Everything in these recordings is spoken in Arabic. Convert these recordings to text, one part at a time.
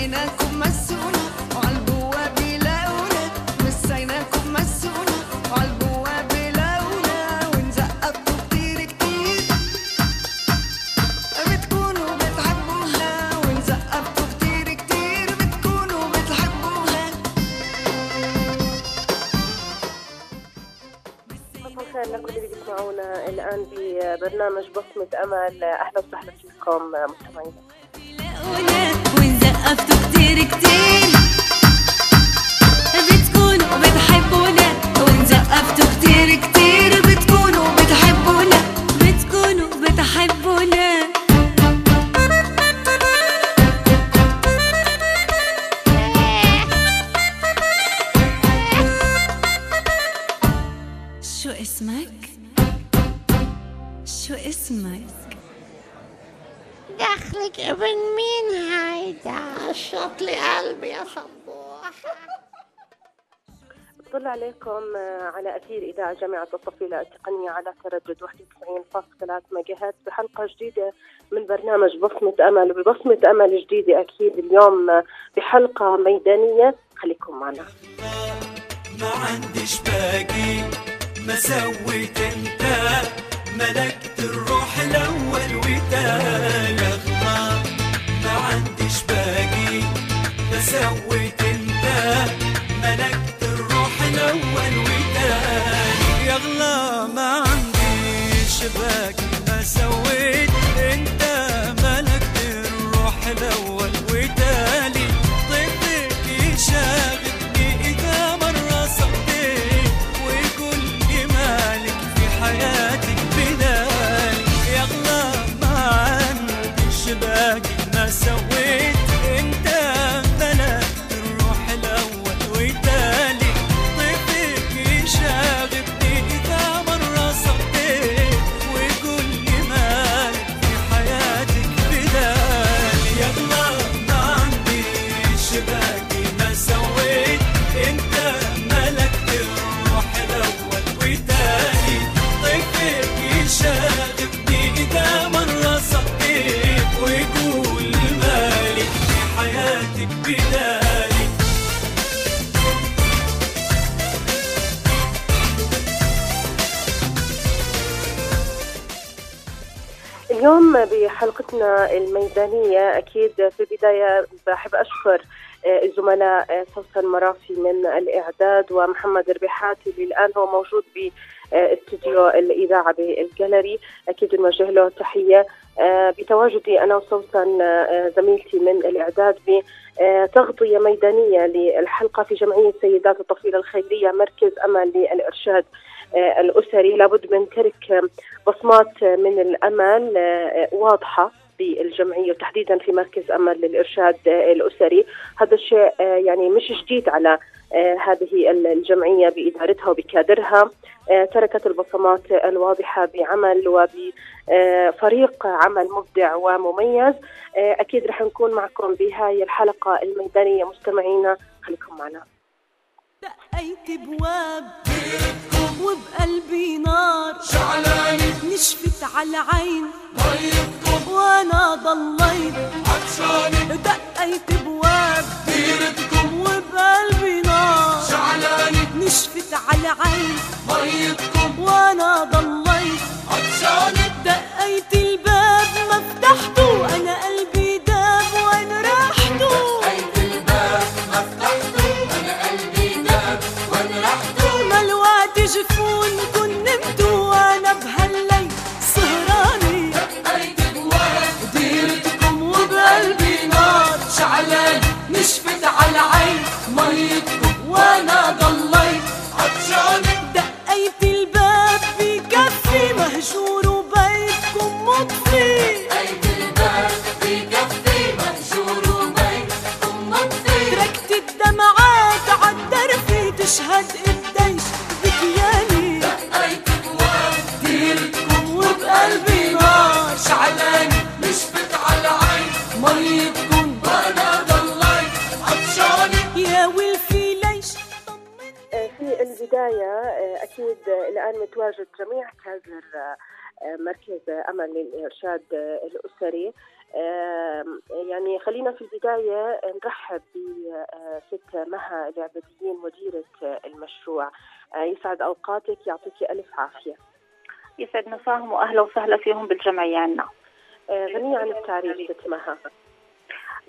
مسيناكم مسونا وعالبواب يلاقونا مسيناكم مسونا وعالبواب يلاقونا ونزقطوا كتير كتير. بتكونوا بتحبوها. ونزقطوا كتير كتير. بتكونوا بتحبوها. اللي الآن ببرنامج بصمة أمل. أهلا وسهلا فيكم مستمعينا. ونزقطوا كتير كتير. بتكونوا بتحبونا ونزقفتوا كتير كتير. بطل عليكم على أثير إذاعة جامعة الطفيلة التقنية على تردد 91.3 ميجا هرتز بحلقة جديدة من برنامج بصمة أمل. وببصمة أمل جديدة أكيد اليوم بحلقة ميدانية. خليكم معنا. ما عنديش باقي. ما سويت أنت. ملكت الروح الأول وتالي ما عنديش باقي. ما سويت أنت. ملكت الأول وتالي يغلى ما عنديش باقي ما سويت أنت ملكت الروح الأول. اليوم بحلقتنا الميدانية أكيد في البداية بحب أشكر آه، الزملاء آه، سوسن مرافي من الإعداد ومحمد ربيحاتي اللي الآن هو موجود باستديو الإذاعة بالجاليري. أكيد نوجه له تحية آه، بتواجدي أنا آه، زميلتي من الإعداد بتغطية ميدانية للحلقة في جمعية سيدات الطفيلة الخيرية مركز أمل للإرشاد آه، الأسري. لابد من ترك آه، بصمات من الأمل آه، واضحه بالجمعية وتحديدا في مركز أمل للإرشاد آه، الأسري، هذا الشيء آه، يعني مش جديد على آه، هذه الجمعية بإدارتها وبكادرها، آه، تركت البصمات الواضحة بعمل وبفريق عمل مبدع ومميز، أكيد رح نكون معكم بهاي الحلقة الميدانية. مستمعينا، خليكم معنا. دقيت بواب وبقلبي نار شعلاني نشفت على العين ميتكم وأنا ضليت عطشاني دقيت بواب ديرتكم وبقلبي نار شعلاني نشفت على العين ميتكم وأنا ضليت عطشاني دقيت الباب ما فتحته البداية آه، أكيد آه، الآن متواجد جميع كادر آه، مركز أمل للإرشاد الأسري. يعني خلينا في البداية نرحب بست مها العبديين مديرة المشروع. يسعد أوقاتك يعطيك ألف عافية. يسعد مساهم وأهلا وسهلا فيهم بالجمعية عنا. غنية عن التعريف ست مها.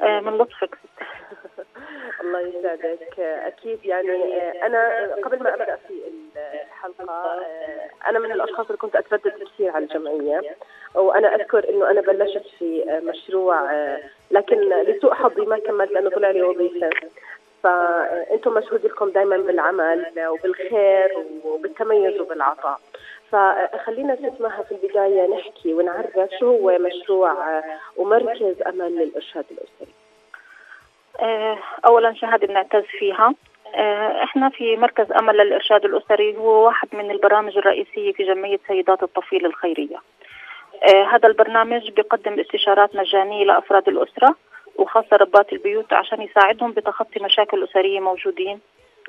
من لطفك. الله يسعدك. أكيد يعني أنا قبل ما أبدأ في الحلقة أنا من الأشخاص اللي كنت أتردد كثير على الجمعية وأنا أذكر إنه أنا بلشت في مشروع لكن لسوء حظي ما كملت لأنه طلع لي وظيفة. فانتم مشهود لكم دائما بالعمل وبالخير وبالتميز وبالعطاء. فخلينا ست مها في البداية نحكي ونعرف شو هو مشروع ومركز امل للأرشاد الأسري. آه، اولا شهاده بنعتز فيها؟ آه، إحنا في مركز امل للإرشاد الأسري هو واحد من البرامج الرئيسية في جمعية سيدات الطفيل الخيرية. آه، هذا البرنامج بيقدم استشارات مجانية لأفراد الأسرة وخاصة ربات البيوت عشان يساعدهم بتخطي مشاكل أسرية موجودين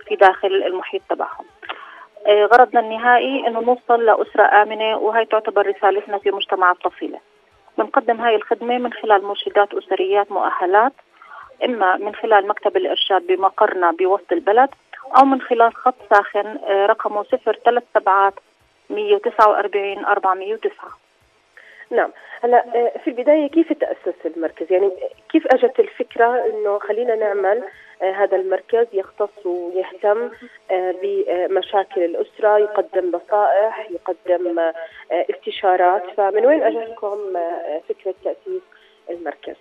في داخل المحيط تبعهم. آه، غرضنا النهائي إنه نوصل لأسرة آمنة وهي تعتبر رسالتنا في مجتمع الطفيله بنقدم هاي الخدمة من خلال مرشدات أسريات مؤهلات إما من خلال مكتب الإرشاد بمقرنا بوسط البلد أو من خلال خط ساخن آه، رقمه 037 149 409 نعم. هلا آه، في البداية كيف تاسس المركز؟ يعني كيف أجت الفكرة إنه خلينا نعمل آه، هذا المركز يختص ويهتم آه، بمشاكل الأسرة يقدم نصائح يقدم آه، استشارات. فمن وين اجتكم آه، فكرة تأسيس المركز؟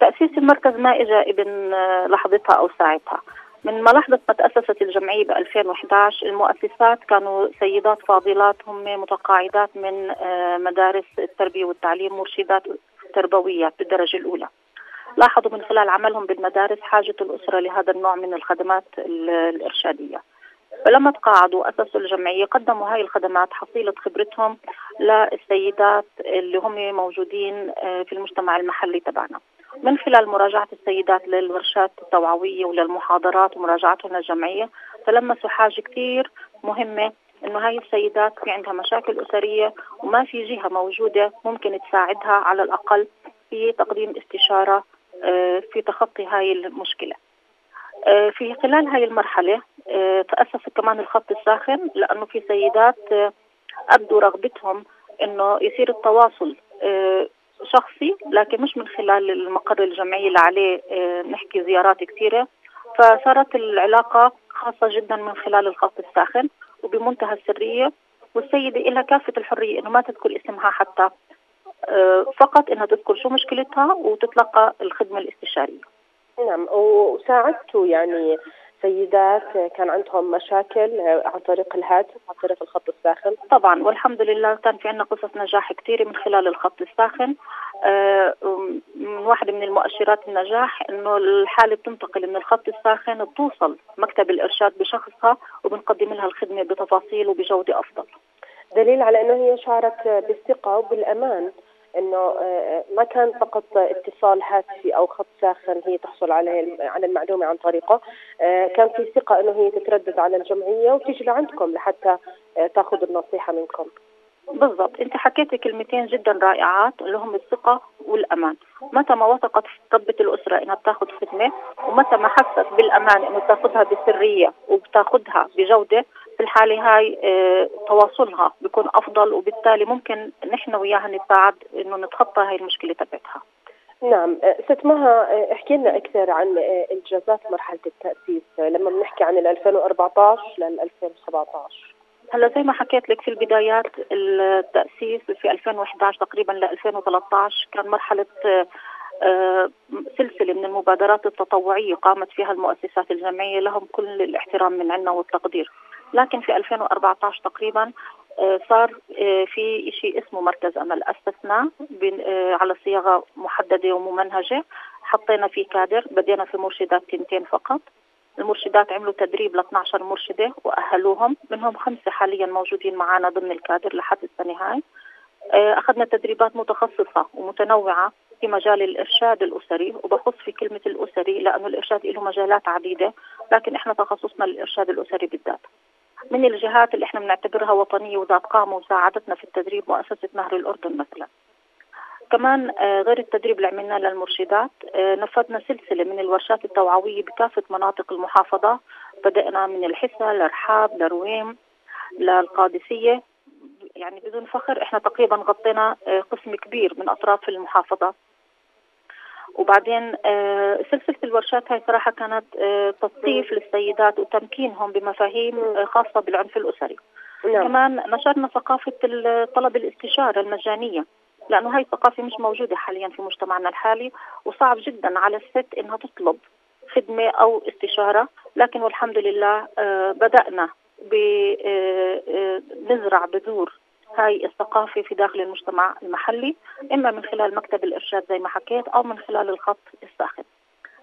تأسيس المركز ما إجا ابن لحظتها أو ساعتها. من ملاحظة ما تأسست الجمعية ب 2011 المؤسسات كانوا سيدات فاضلات هم متقاعدات من مدارس التربية والتعليم مرشدات تربويات بالدرجة الأولى. لاحظوا من خلال عملهم بالمدارس حاجة الأسرة لهذا النوع من الخدمات ال- الإرشادية. فلما تقاعدوا أسسوا الجمعية قدموا هاي الخدمات حصيلة خبرتهم للسيدات اللي هم موجودين آه، في المجتمع المحلي تبعنا. من خلال مراجعة السيدات للورشات التوعوية وللمحاضرات ومراجعتهم للجمعية فلمسوا حاجة كتير مهمة إنه هاي السيدات في عندها مشاكل أسرية وما في جهة موجودة ممكن تساعدها على الأقل في تقديم استشارة في تخطي هاي المشكلة. آه، في خلال هاي المرحلة آه، تأسس كمان الخط الساخن لأنه في سيدات آه، أبدوا رغبتهم إنه يصير التواصل آه، شخصي لكن مش من خلال المقر الجمعي اللي عليه آه، نحكي زيارات كثيرة فصارت العلاقة خاصة جدا من خلال الخط الساخن وبمنتهى السرية والسيدة لها كافة الحرية إنه ما تذكر اسمها حتى آه، فقط إنها تذكر شو مشكلتها وتتلقى الخدمة الاستشارية. نعم وساعدتوا يعني سيدات كان عندهم مشاكل عن طريق الهاتف عن طريق الخط الساخن. طبعا والحمد لله كان في عندنا قصص نجاح كثيرة من خلال الخط الساخن. آه، من واحدة من المؤشرات النجاح إنه الحالة بتنتقل من الخط الساخن بتوصل مكتب الإرشاد بشخصها وبنقدم لها الخدمة بتفاصيل وبجودة أفضل. دليل على إنه هي شعرت بالثقة وبالأمان. إنه آه، ما كان فقط اتصال هاتفي أو خط ساخن هي تحصل عليه على المعلومة عن طريقه. آه، كان في ثقة إنه هي تتردد على الجمعية وتيجي لعندكم لحتى آه، تاخذ النصيحة منكم. بالضبط. أنت حكيتي كلمتين جدا رائعات اللي هم الثقة والأمان. متى ما وثقت ربة الأسرة إنها بتاخذ خدمة ومتى ما حست بالأمان إنه بتاخذها بسرية وبتاخذها بجودة في الحالة هاي آه تواصلها بيكون أفضل وبالتالي ممكن نحن وياها نساعد إنه نتخطى هاي المشكلة تبعتها. نعم. آه، ست مها آه، احكي لنا أكثر عن آه، إنجازات مرحلة التأسيس آه، لما بنحكي عن ال 2014 لل 2017 هلا زي ما حكيت لك في البدايات التأسيس في 2011 تقريبا ل 2013 كان مرحلة آه، آه، سلسلة من المبادرات التطوعية قامت فيها المؤسسات الجمعية لهم كل الاحترام من عنا والتقدير. لكن في 2014 تقريبا آه، صار آه، في شيء اسمه مركز بن- آه، على صياغة محددة وممنهجة. حطينا فيه كادر بدينا في مرشدات تنتين فقط. المرشدات عملوا تدريب ل 12 مرشدة وأهلوهم. منهم خمسة حاليا موجودين معنا ضمن الكادر لحد السنة هاي. آه، أخذنا تدريبات متخصصة ومتنوعة في مجال الإرشاد الأسري وبخص في كلمة الأسري لأنه الإرشاد له مجالات عديدة لكن إحنا تخصصنا الإرشاد الأسري بالذات. من الجهات اللي إحنا بنعتبرها وطنية وذات قامة وساعدتنا في التدريب مؤسسة نهر الأردن مثلا. كمان آه، غير التدريب اللي عملناه للمرشدات آه، نفذنا سلسلة من الورشات التوعوية بكافة مناطق المحافظة. بدأنا من الحسا لرحاب لرويم للقادسية. يعني بدون فخر إحنا تقريبا غطينا آه، قسم كبير من أطراف المحافظة. وبعدين آه، سلسلة الورشات هاي صراحة كانت آه، تثقيف للسيدات وتمكينهم بمفاهيم آه، خاصة بالعنف الأسري. نعم. كمان نشرنا ثقافة ال- طلب الاستشارة المجانية لأنه هاي الثقافة مش موجودة حاليا في مجتمعنا الحالي وصعب جدا على الست إنها تطلب خدمة أو استشارة. لكن والحمد لله بدأنا بنزرع بذور هاي الثقافة في داخل المجتمع المحلي إما من خلال مكتب الإرشاد زي ما حكيت أو من خلال الخط الساخن.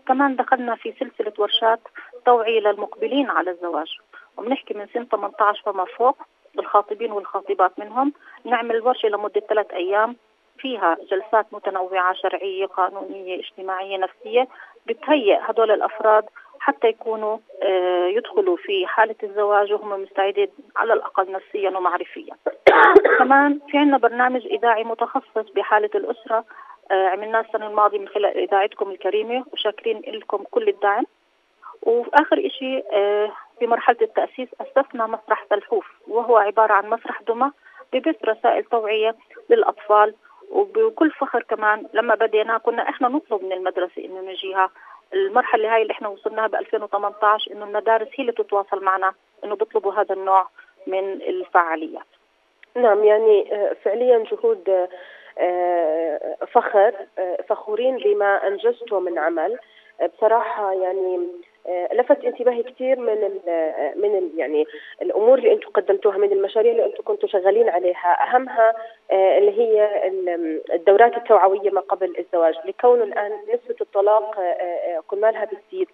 كمان دخلنا في سلسلة ورشات توعية للمقبلين على الزواج. وبنحكي من سن 18 فما فوق الخاطبين والخاطبات منهم نعمل ورشة لمدة ثلاث أيام. فيها جلسات متنوعة شرعية قانونية اجتماعية نفسية. بتهيئ هدول الأفراد حتى يكونوا آه، يدخلوا في حالة الزواج وهم مستعدين على الأقل نفسيا ومعرفيا. كمان في عندنا برنامج إذاعي متخصص بحالة الأسرة آه، عملناه السنة الماضية من خلال إذاعتكم الكريمة وشاكرين لكم كل الدعم. وفي آخر إشي آه، في مرحلة التأسيس أسسنا مسرح سلحوف وهو عبارة عن مسرح دمى ببث رسائل توعية للأطفال وبكل فخر كمان لما بدينا كنا إحنا نطلب من المدرسة إنه نجيها. المرحلة هاي اللي إحنا وصلناها ب 2018 إنه المدارس هي اللي تتواصل معنا إنه بيطلبوا هذا النوع من الفعاليات. نعم يعني آه، فعليا جهود آه، آه، فخر فخورين بما انجزته من عمل. بصراحة يعني لفت انتباهي كثير من ال من ال يعني الأمور اللي أنتم قدمتوها من المشاريع اللي أنتم كنتوا شغالين عليها. أهمها آه، اللي هي ال- الدورات التوعوية ما قبل الزواج لكونه الآن نسبة الطلاق آه، آه، كل مالها بتزيد.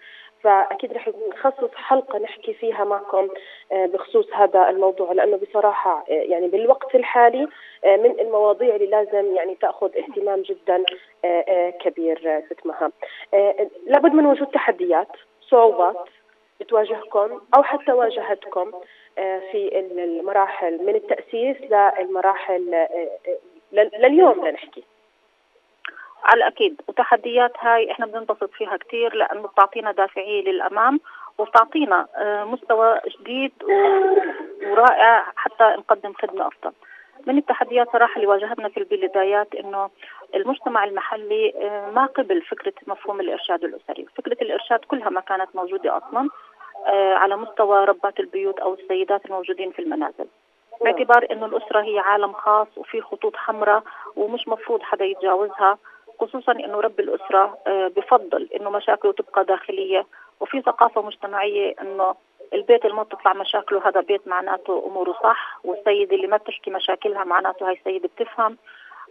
فأكيد رح نخصص حلقة نحكي فيها معكم آه، بخصوص هذا الموضوع لأنه بصراحة آه، يعني بالوقت الحالي آه، من المواضيع اللي لازم يعني تأخذ اهتمام جدا آه، آه، كبير آه، ست مها آه، لابد من وجود تحديات. صعوبات بتواجهكم أو حتى واجهتكم آه، في ال- المراحل من التأسيس للمراحل آه، آه، لل- لليوم لنحكي على الأكيد وتحديات هاي إحنا بننبسط فيها كتير لأنه بتعطينا دافعية للأمام وبتعطينا مستوى جديد ورائع حتى نقدم خدمة أفضل. من التحديات صراحة اللي واجهتنا في البدايات إنه المجتمع المحلي آه، ما قبل فكرة مفهوم الإرشاد الأسري. فكرة الإرشاد كلها ما كانت موجودة أصلا آه، على مستوى ربات البيوت أو السيدات الموجودين في المنازل. باعتبار إنه الأسرة هي عالم خاص وفي خطوط حمراء ومش مفروض حدا يتجاوزها خصوصا إنه رب الأسرة آه، بفضل إنه مشاكله تبقى داخلية. وفي ثقافة مجتمعية إنه البيت اللي ما بتطلع مشاكله هذا بيت معناته أموره صح والسيدة اللي ما بتحكي مشاكلها معناته هاي السيدة بتفهم.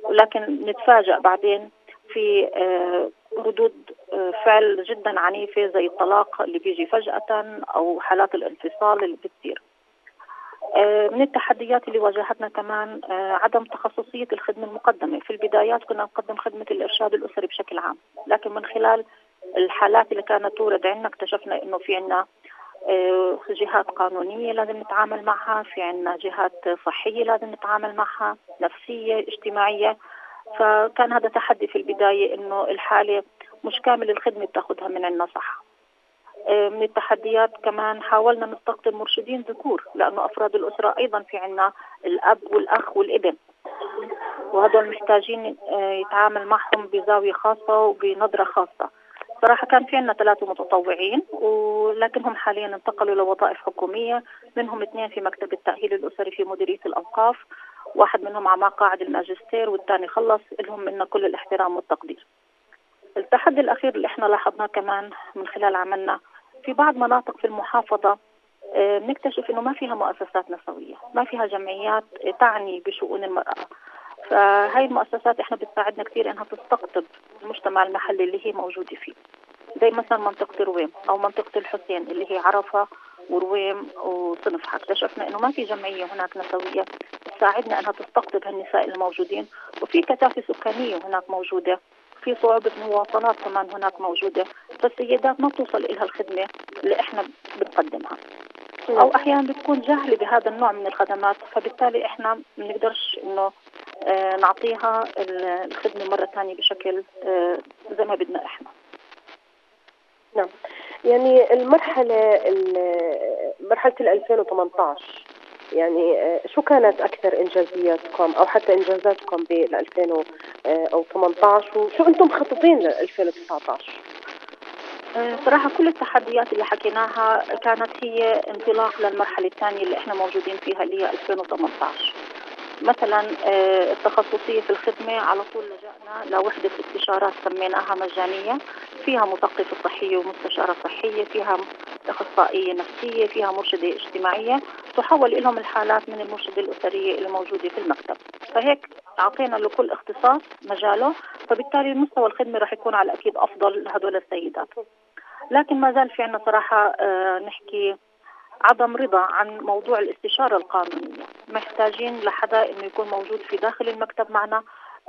ولكن نتفاجأ بعدين في آه، ردود آه، فعل جدا عنيفة زي الطلاق اللي بيجي فجأة أو حالات الانفصال اللي بتصير. آه، من التحديات اللي واجهتنا كمان عدم تخصصية الخدمة المقدمة. في البدايات كنا نقدم خدمة الإرشاد الأسري بشكل عام لكن من خلال الحالات اللي كانت تورد عندنا اكتشفنا إنه في عندنا جهات قانونية لازم نتعامل معها في عندنا جهات صحية لازم نتعامل معها نفسية اجتماعية. فكان هذا تحدي في البداية إنه الحالة مش كامل الخدمة بتاخذها من عندنا صح آه، من التحديات كمان حاولنا نستقطب مرشدين ذكور لأنه أفراد الأسرة أيضا في عندنا الأب والأخ والابن. وهدول محتاجين آه، يتعامل معهم بزاوية خاصة وبنظرة خاصة. صراحة كان في عندنا ثلاثة متطوعين ولكنهم حاليا انتقلوا لوظائف حكومية منهم اثنين في مكتب التأهيل الأسري في مديرية الأوقاف واحد منهم على مقاعد الماجستير والثاني خلص لهم منا كل الاحترام والتقدير. التحدي الأخير اللي إحنا لاحظناه كمان من خلال عملنا في بعض مناطق في المحافظة آه، بنكتشف إنه ما فيها مؤسسات نسوية ما فيها جمعيات آه، تعني بشؤون المرأة. فهاي المؤسسات إحنا بتساعدنا كثير إنها تستقطب المجتمع المحلي اللي هي موجودة فيه. زي مثلا منطقة رويم أو منطقة الحسين اللي هي عرفة ورويم وصنفحة اكتشفنا إنه ما في جمعية هناك نسوية تساعدنا إنها تستقطب هالنساء الموجودين. وفي كثافة سكانية هناك موجودة. في صعوبة مواصلات كمان هناك موجودة. فالسيدات ما بتوصل إلها الخدمة اللي إحنا بنقدمها. أو أحيانا بتكون جاهلة بهذا النوع من الخدمات فبالتالي إحنا ما بنقدرش إنه آه، نعطيها الخدمة مرة ثانية بشكل آه، زي ما بدنا إحنا. نعم. يعني المرحلة ال- مرحلة ال 2018 يعني آه، شو كانت أكثر إنجازياتكم أو حتى إنجازاتكم بال 2018 وشو أنتم مخططين ل 2019 آه، صراحة كل التحديات اللي حكيناها كانت هي انطلاق للمرحلة الثانية اللي إحنا موجودين فيها اللي هي 2018 مثلا آه، التخصصية في الخدمة على طول لجأنا لوحدة استشارات سميناها مجانية. فيها مثقفة صحية ومستشارة صحية فيها أخصائية نفسية فيها مرشدة اجتماعية. تحول لهم الحالات من المرشدة الأسرية اللي موجودة في المكتب. فهيك أعطينا لكل اختصاص مجاله. فبالتالي مستوى الخدمة رح يكون على أكيد أفضل لهدول السيدات. لكن ما زال في عنا صراحة آه، نحكي عدم رضا عن موضوع الاستشارة القانونية. محتاجين لحدا إنه يكون موجود في داخل المكتب معنا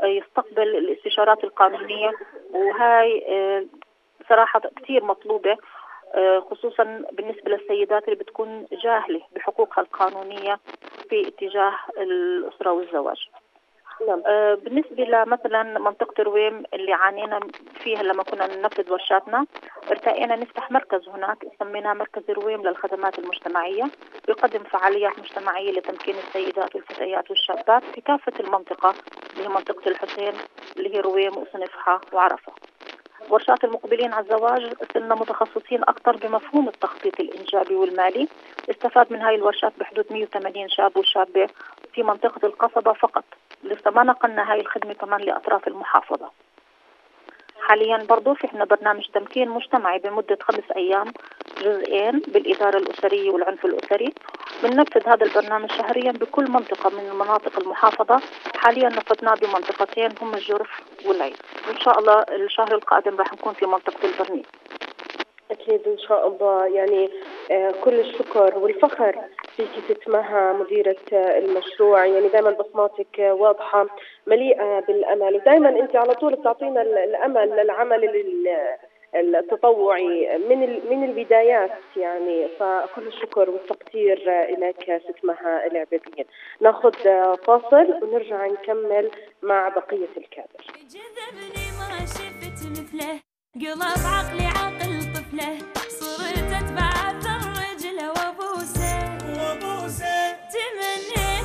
آه، يستقبل الاستشارات القانونية. وهاي آه، صراحة كثير مطلوبة خصوصا بالنسبة للسيدات اللي بتكون جاهلة بحقوقها القانونية في اتجاه الأسرة والزواج. نعم. آه، بالنسبة لمثلا منطقة رويم اللي عانينا فيها لما كنا ننفذ ورشاتنا ارتقينا نفتح مركز هناك سميناه مركز رويم للخدمات المجتمعية يقدم فعاليات مجتمعية لتمكين السيدات والفتيات والشابات في كافة المنطقة اللي هي منطقة الحسين اللي هي رويم وسنفحة وعرفة ورشات المقبلين على الزواج صرنا متخصصين أكثر بمفهوم التخطيط الإنجابي والمالي. استفاد من هاي الورشات بحدود 180 شاب وشابة في منطقة القصبة فقط. لسه ما نقلنا هاي الخدمة كمان لأطراف المحافظة. حاليا برضو في عنا برنامج تمكين مجتمعي بمدة خمس أيام جزئين بالإدارة الأسرية والعنف الأسري. بننفذ هذا البرنامج شهريا بكل منطقة من مناطق المحافظة. حاليا نفذناه بمنطقتين هم الجرف والعيد وإن شاء الله الشهر القادم راح نكون في منطقة البرنيل. أكيد إن شاء الله. يعني آه، كل الشكر والفخر فيك ست مها مديرة آه، المشروع. يعني دائما بصماتك آه، واضحة مليئة بالأمل. ودائما أنت على طول بتعطينا ال- الأمل للعمل ال- التطوعي من من البدايات. يعني فكل الشكر والتقدير لك ست مها العبيدين ناخذ فاصل ونرجع نكمل مع بقية الكادر. قلب عقلي عقل طفله صرت أتبع أثر رجله وأبوسه. وأبوسه. تمنيت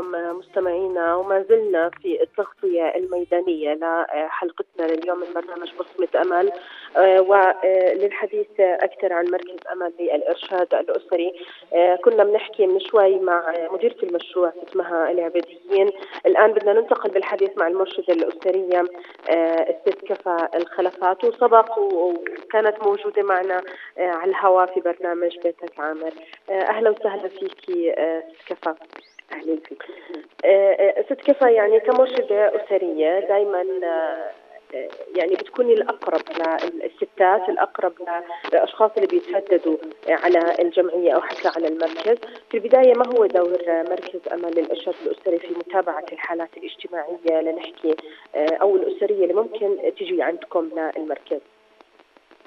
معكم مستمعينا وما زلنا في التغطية الميدانية لحلقتنا لليوم من برنامج بصمة أمل آه، وللحديث أكثر عن مركز أمل للإرشاد الأسري. آه، كنا بنحكي من شوي مع مديرة المشروع اسمها العبيديين. الآن بدنا ننتقل بالحديث مع المرشدة الأسرية آه، الست كفى الخلفات. وسبق وكانت موجودة معنا آه، على الهواء في برنامج بيتك عامر. آه، أهلا وسهلا فيكي آه، ست كفى أهلا فيك. آه، آه، ست كفى يعني كمرشدة أسرية دائما آه، يعني بتكوني الأقرب للستات الأقرب للأشخاص اللي بيترددوا على الجمعية أو حتى على المركز. في البداية ما هو دور مركز أمل للإرشاد الأسري في متابعة الحالات الاجتماعية لنحكي أو الأسرية اللي ممكن تجي عندكم للمركز؟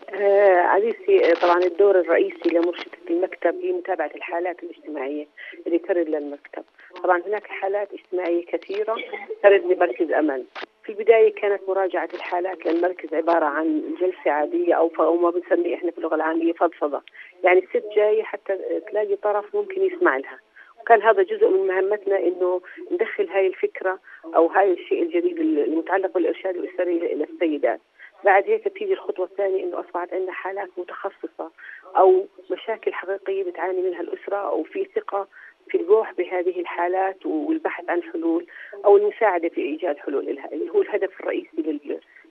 آه عزيزتي آه، طبعا الدور الرئيسي لمرشدة المكتب هي متابعة الحالات الاجتماعية اللي ترد للمكتب. طبعا هناك حالات اجتماعية كثيرة ترد لمركز أمل. في البداية كانت مراجعة الحالات للمركز عبارة عن جلسة عادية أو ما بنسميه إحنا في اللغة العامية فضفضة. يعني الست جاية حتى تلاقي طرف ممكن يسمع لها. وكان هذا جزء من مهمتنا إنه ندخل هاي الفكرة أو هاي الشيء الجديد المتعلق بالإرشاد الأسري للسيدات. بعد هيك بتيجي الخطوة الثانية إنه أصبحت عندنا حالات متخصصة أو مشاكل حقيقية بتعاني منها الأسرة أو في ثقة في البوح بهذه الحالات والبحث عن حلول أو المساعدة في إيجاد حلول لها اللي هو الهدف الرئيسي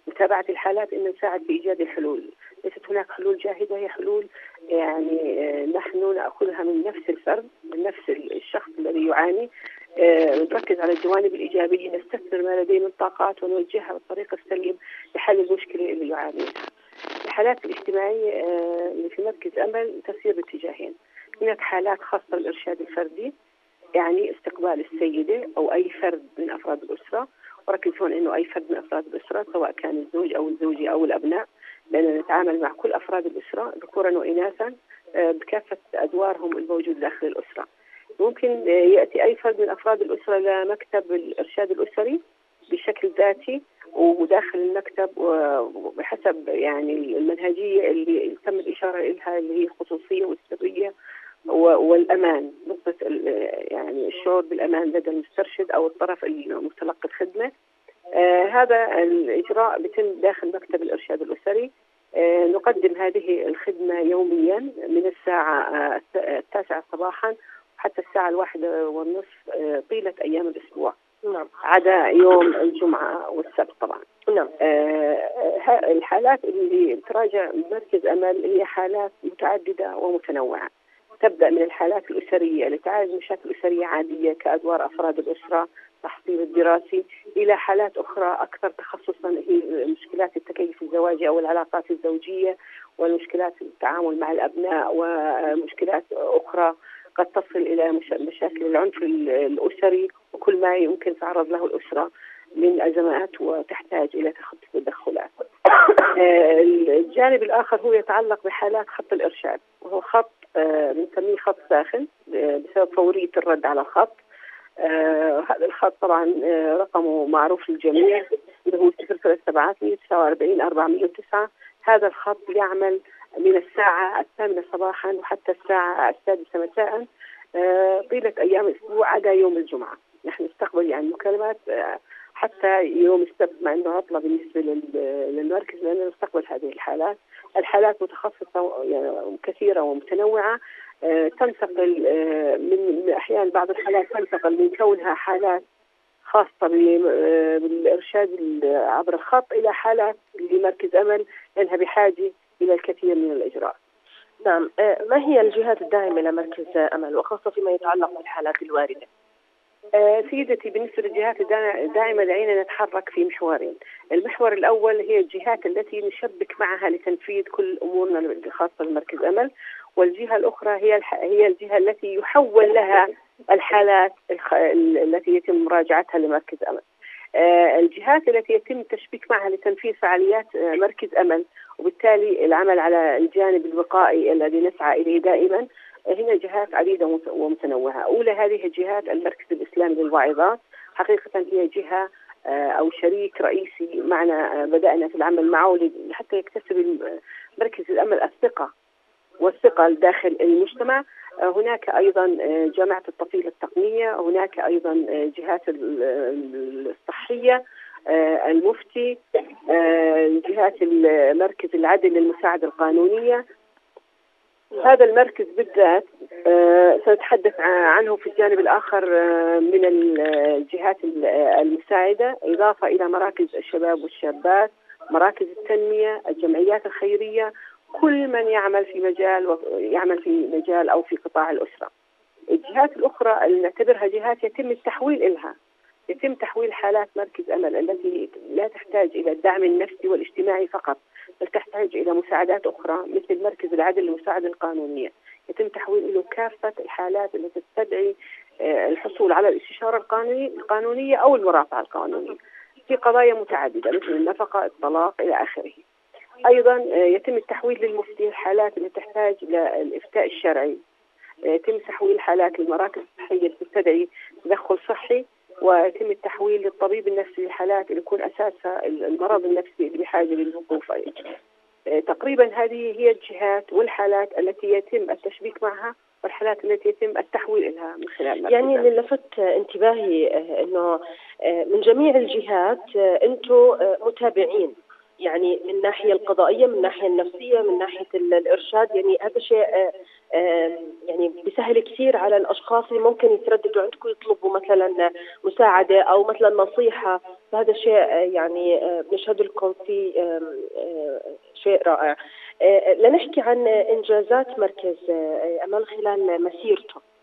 لمتابعة الحالات ان نساعد في إيجاد الحلول. ليست هناك حلول جاهزة هي حلول يعني آه، نحن نأخذها من نفس الفرد من نفس الشخص الذي يعاني. نركز على الجوانب الإيجابية نستثمر ما لديه من طاقات ونوجهها بالطريق السليم لحل المشكلة اللي يعاني منها. الحالات الاجتماعية آه، اللي في مركز أمل تسير باتجاهين. هناك حالات خاصة بالإرشاد الفردي يعني استقبال السيدة أو أي فرد من أفراد الأسرة وركز هون إنه أي فرد من أفراد الأسرة سواء كان الزوج أو الزوجة أو الأبناء لأننا نتعامل مع كل أفراد الأسرة ذكورا واناثا آه، بكافة أدوارهم الموجودة داخل الأسرة. ممكن يأتي أي فرد من أفراد الأسرة لمكتب الإرشاد الأسري بشكل ذاتي وداخل المكتب وبحسب يعني المنهجية اللي تم الإشارة لها اللي هي الخصوصية والسرية والأمان نقطة يعني الشعور بالأمان لدى المسترشد أو الطرف المتلقي الخدمة. آه هذا الإجراء بيتم داخل مكتب الإرشاد الأسري. آه نقدم هذه الخدمة يوميا من الساعة الت- التاسعة صباحا حتى الساعة الواحده والنصف آه طيلة أيام الأسبوع. نعم. عدا يوم الجمعة والسبت طبعا. نعم. آه، ها- الحالات اللي تراجع مركز أمل هي حالات متعددة ومتنوعة. تبدأ من الحالات الأسرية اللي تعالج مشاكل أسرية عادية كأدوار أفراد الأسرة تحصيل الدراسي إلى حالات أخرى أكثر تخصصا هي مشكلات التكيف الزواجي أو العلاقات الزوجية والمشكلات التعامل مع الأبناء ومشكلات أخرى. قد تصل مش- مشاكل العنف ال- الأسري وكل ما يمكن تعرض له الأسرة من ازمات وتحتاج إلى تخطي تدخلات. آه، الجانب الآخر هو يتعلق بحالات خط الإرشاد وهو خط آه، بنسميه خط ساخن آه، بسبب فورية الرد على الخط. هذا الخط طبعا رقمه معروف للجميع اللي هو 03749 409 هذا الخط يعمل من الساعة الثامنة صباحا وحتى الساعة السادسة مساء آه، طيلة أيام الأسبوع عدا يوم الجمعة. نحن نستقبل يعني مكالمات آه، حتى يوم السبت مع إنه عطلة بالنسبة لل- للمركز لأنه نستقبل هذه الحالات، الحالات متخصصة يعني كثيره ومتنوعة آه، تنتقل من أحيانا بعض الحالات تنتقل من كونها حالات خاصة بالإرشاد ال- عبر الخط إلى حالات لمركز أمل لأنها بحاجة إلى الكثير من الإجراء. نعم آه، ما هي الجهات الداعمة لمركز أمل وخاصة فيما يتعلق بالحالات الواردة آه، سيدتي بالنسبة للجهات الدا- الداعمة دعينا نتحرك في محورين المحور الأول هي الجهات التي نشبك معها لتنفيذ كل أمورنا الخاصة بمركز أمل والجهة الأخرى هي. هي الجهة التي يحول لها الحالات التي يتم مراجعتها لمركز أمل الجهات التي يتم التشبيك معها لتنفيذ فعاليات آه، مركز أمل وبالتالي العمل على الجانب الوقائي الذي نسعى إليه دائما هنا جهات عديدة ومت- ومتنوعة. أولى هذه الجهات المركز الإسلامي للواعظات. حقيقة هي جهة آه، أو شريك رئيسي معنا آه، بدأنا في العمل معه حتى يكتسب مركز الأمل الثقة. والثقة داخل المجتمع. آه، هناك أيضا آه، جامعة الطفيل التقنية هناك أيضا آه، جهات ال- ال- الصحية آه، المفتي جهات مركز العدل للمساعدة القانونية. هذا المركز بالذات سنتحدث عنه في الجانب الآخر من الجهات ال- المساعدة. إضافة إلى مراكز الشباب والشابات مراكز التنمية الجمعيات الخيرية كل من يعمل في مجال يعمل في مجال أو في قطاع الأسرة. الجهات الأخرى اللي نعتبرها جهات يتم التحويل إلها. يتم تحويل حالات مركز أمل التي لا تحتاج إلى الدعم النفسي والاجتماعي فقط بل تحتاج إلى مساعدات أخرى مثل مركز العدل للمساعدة القانونية. يتم تحويل له كافة الحالات التي تستدعي آه، الحصول على الاستشارة القانونية القانونية أو المرافعة القانونية في قضايا متعددة مثل النفقة الطلاق إلى آخره. أيضا آه، يتم التحويل للمفتي الحالات التي تحتاج إلى الإفتاء الشرعي. آه، يتم تحويل الحالات للمراكز الصحية التي تستدعي تدخل صحي ويتم التحويل للطبيب النفسي للحالات اللي يكون أساسها المرض النفسي اللي بحاجة للوقوف آه، تقريبا هذه هي الجهات والحالات التي يتم التشبيك معها والحالات التي يتم التحويل لها من خلال يعني. اللي لفت انتباهي إنه من جميع الجهات أنتم متابعين. يعني من الناحيه القضائية من الناحيه النفسية من ناحية ال- الإرشاد. يعني هذا شيء آه، آه، يعني بيسهل كثير على الأشخاص اللي ممكن يترددوا عندكم يطلبوا مثلا مساعدة أو مثلا نصيحة. فهذا شيء آه، يعني آه، بنشهد لكم فيه آه، شيء رائع. آه، لنحكي عن إنجازات مركز آه، امل خلال مسيرته. آه،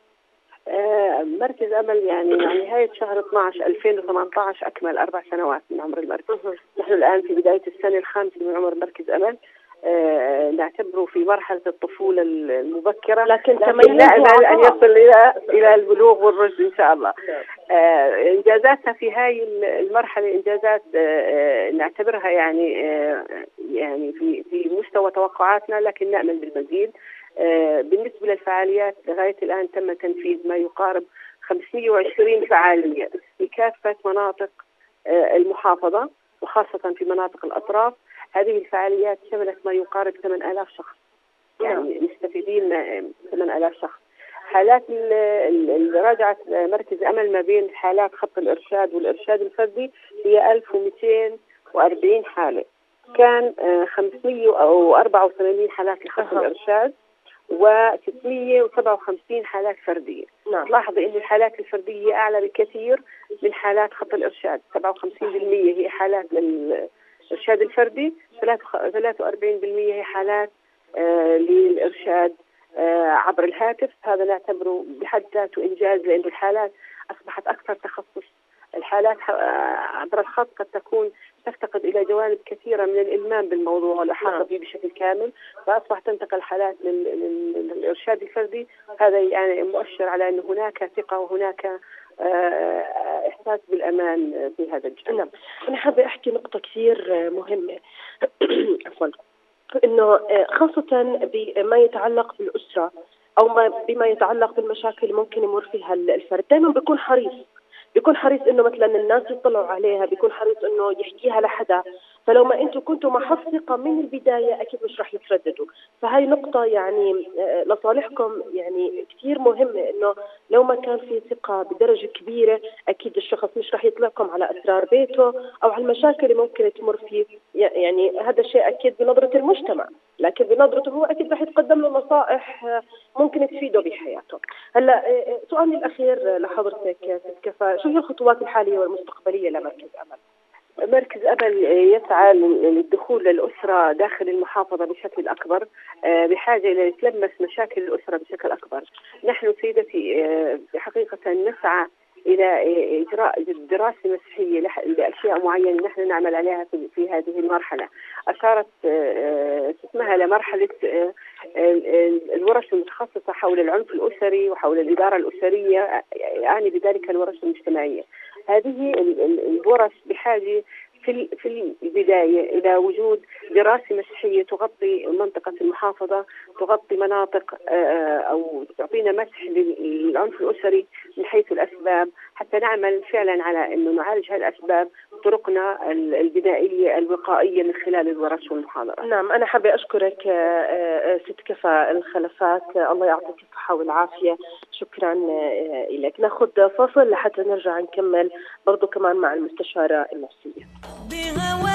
مركز أمل يعني مع نهاية شهر 12 2018 أكمل أربع سنوات من عمر المركز. نحن الآن في بداية السنة الخامسة من عمر مركز أمل. آه، نعتبره في مرحلة الطفولة المبكرة. لكن لا عطاء. يصل إلى إلى البلوغ والرشد إن شاء الله. آه، انجازاتها في هاي المرحلة إنجازات آه، آه، نعتبرها يعني آه، يعني في في مستوى توقعاتنا لكن نأمل بالمزيد. آه، بالنسبة للفعاليات لغاية الآن تم تنفيذ ما يقارب 520 فعالية في كافه مناطق آه، المحافظة وخاصة في مناطق الأطراف. هذه الفعاليات شملت ما يقارب 8000 شخص. يعني مستفيدين آه، 8000 شخص. حالات ال- ال- اللي راجعت مركز أمل ما بين حالات خط الإرشاد والإرشاد الفردي هي 1240 حالة. كان آه، 584 حالات لخط. الإرشاد. و657 حالات فردية. نعم. لاحظي إن الحالات الفردية أعلى بكثير من حالات خط الإرشاد. 57% هي حالات للارشاد الفردي 43% هي حالات آه، للإرشاد آه، عبر الهاتف. هذا نعتبره بحد ذاته إنجاز لأنه الحالات أصبحت أكثر تخصص. الحالات آه، عبر الخط قد تكون تفتقد إلى جوانب كثيرة من الإلمام بالموضوع والاحاطه نعم. به بشكل كامل فاصبحت تنتقل الحالات لل- لل- للارشاد الفردي. هذا يعني مؤشر على انه هناك ثقة وهناك آه، إحساس بالأمان في هذا الجانب. نعم. أنا حابة أحكي نقطة كثير آه، مهمة. عفوا. إنه آه، خاصة بما يتعلق بالأسرة أو ما بما يتعلق بالمشاكل ممكن يمر فيها ال- الفرد. دائما بيكون حريص. بيكون حريص إنه مثلا الناس يطلعوا عليها بيكون حريص إنه يحكيها لحدا. فلو ما أنتم كنتوا محط ثقه من البداية أكيد مش رح يترددوا. فهاي نقطة يعني آه، لصالحكم يعني كثير مهمه إنه لو ما كان في ثقة بدرجة كبيرة أكيد الشخص مش رح يطلعكم على أسرار بيته أو على المشاكل اللي ممكن تمر فيه. يعني هذا الشيء أكيد بنظرة المجتمع لكن بنظرته هو أكيد رح يتقدم له نصائح آه، ممكن تفيده بحياته. هلأ آه، سؤالي الأخير لحضرتك كفا شو هي الخطوات الحالية والمستقبلية لمركز أمل؟ مركز أمل يسعى للدخول للأسرة داخل المحافظة بشكل أكبر آه، بحاجة إلى يتلمس مشاكل الأسرة بشكل أكبر. نحن سيدتي آه، حقيقة نسعى إلى آه، إجراء دراسة مسيحية لح- لأشياء معينة نحن نعمل عليها في, هذه المرحلة. أشارت آه، آه، اسمها لمرحلة آه، ال- ال- الورش المتخصصة حول العنف الأسري وحول الإدارة الأسرية يعني بذلك الورش المجتمعية. هذه ال- ال- الورش بحاجة في في البداية إلى وجود دراسة مسيحية تغطي منطقة المحافظة تغطي مناطق آه، أو تعطينا مسح للعنف الأسري من حيث الأسباب. حتى نعمل فعلا على أنه نعالج هذه الأسباب طرقنا ال- البدائية الوقائية من خلال الورش والمحاضرات نعم أنا حابة أشكرك آه، آه، ست كفا الخلفات. آه، الله يعطيك الصحة والعافية. شكرا آه، لك نأخذ فاصل لحتى نرجع نكمل برضو كمان مع المستشارة النفسية. بهواك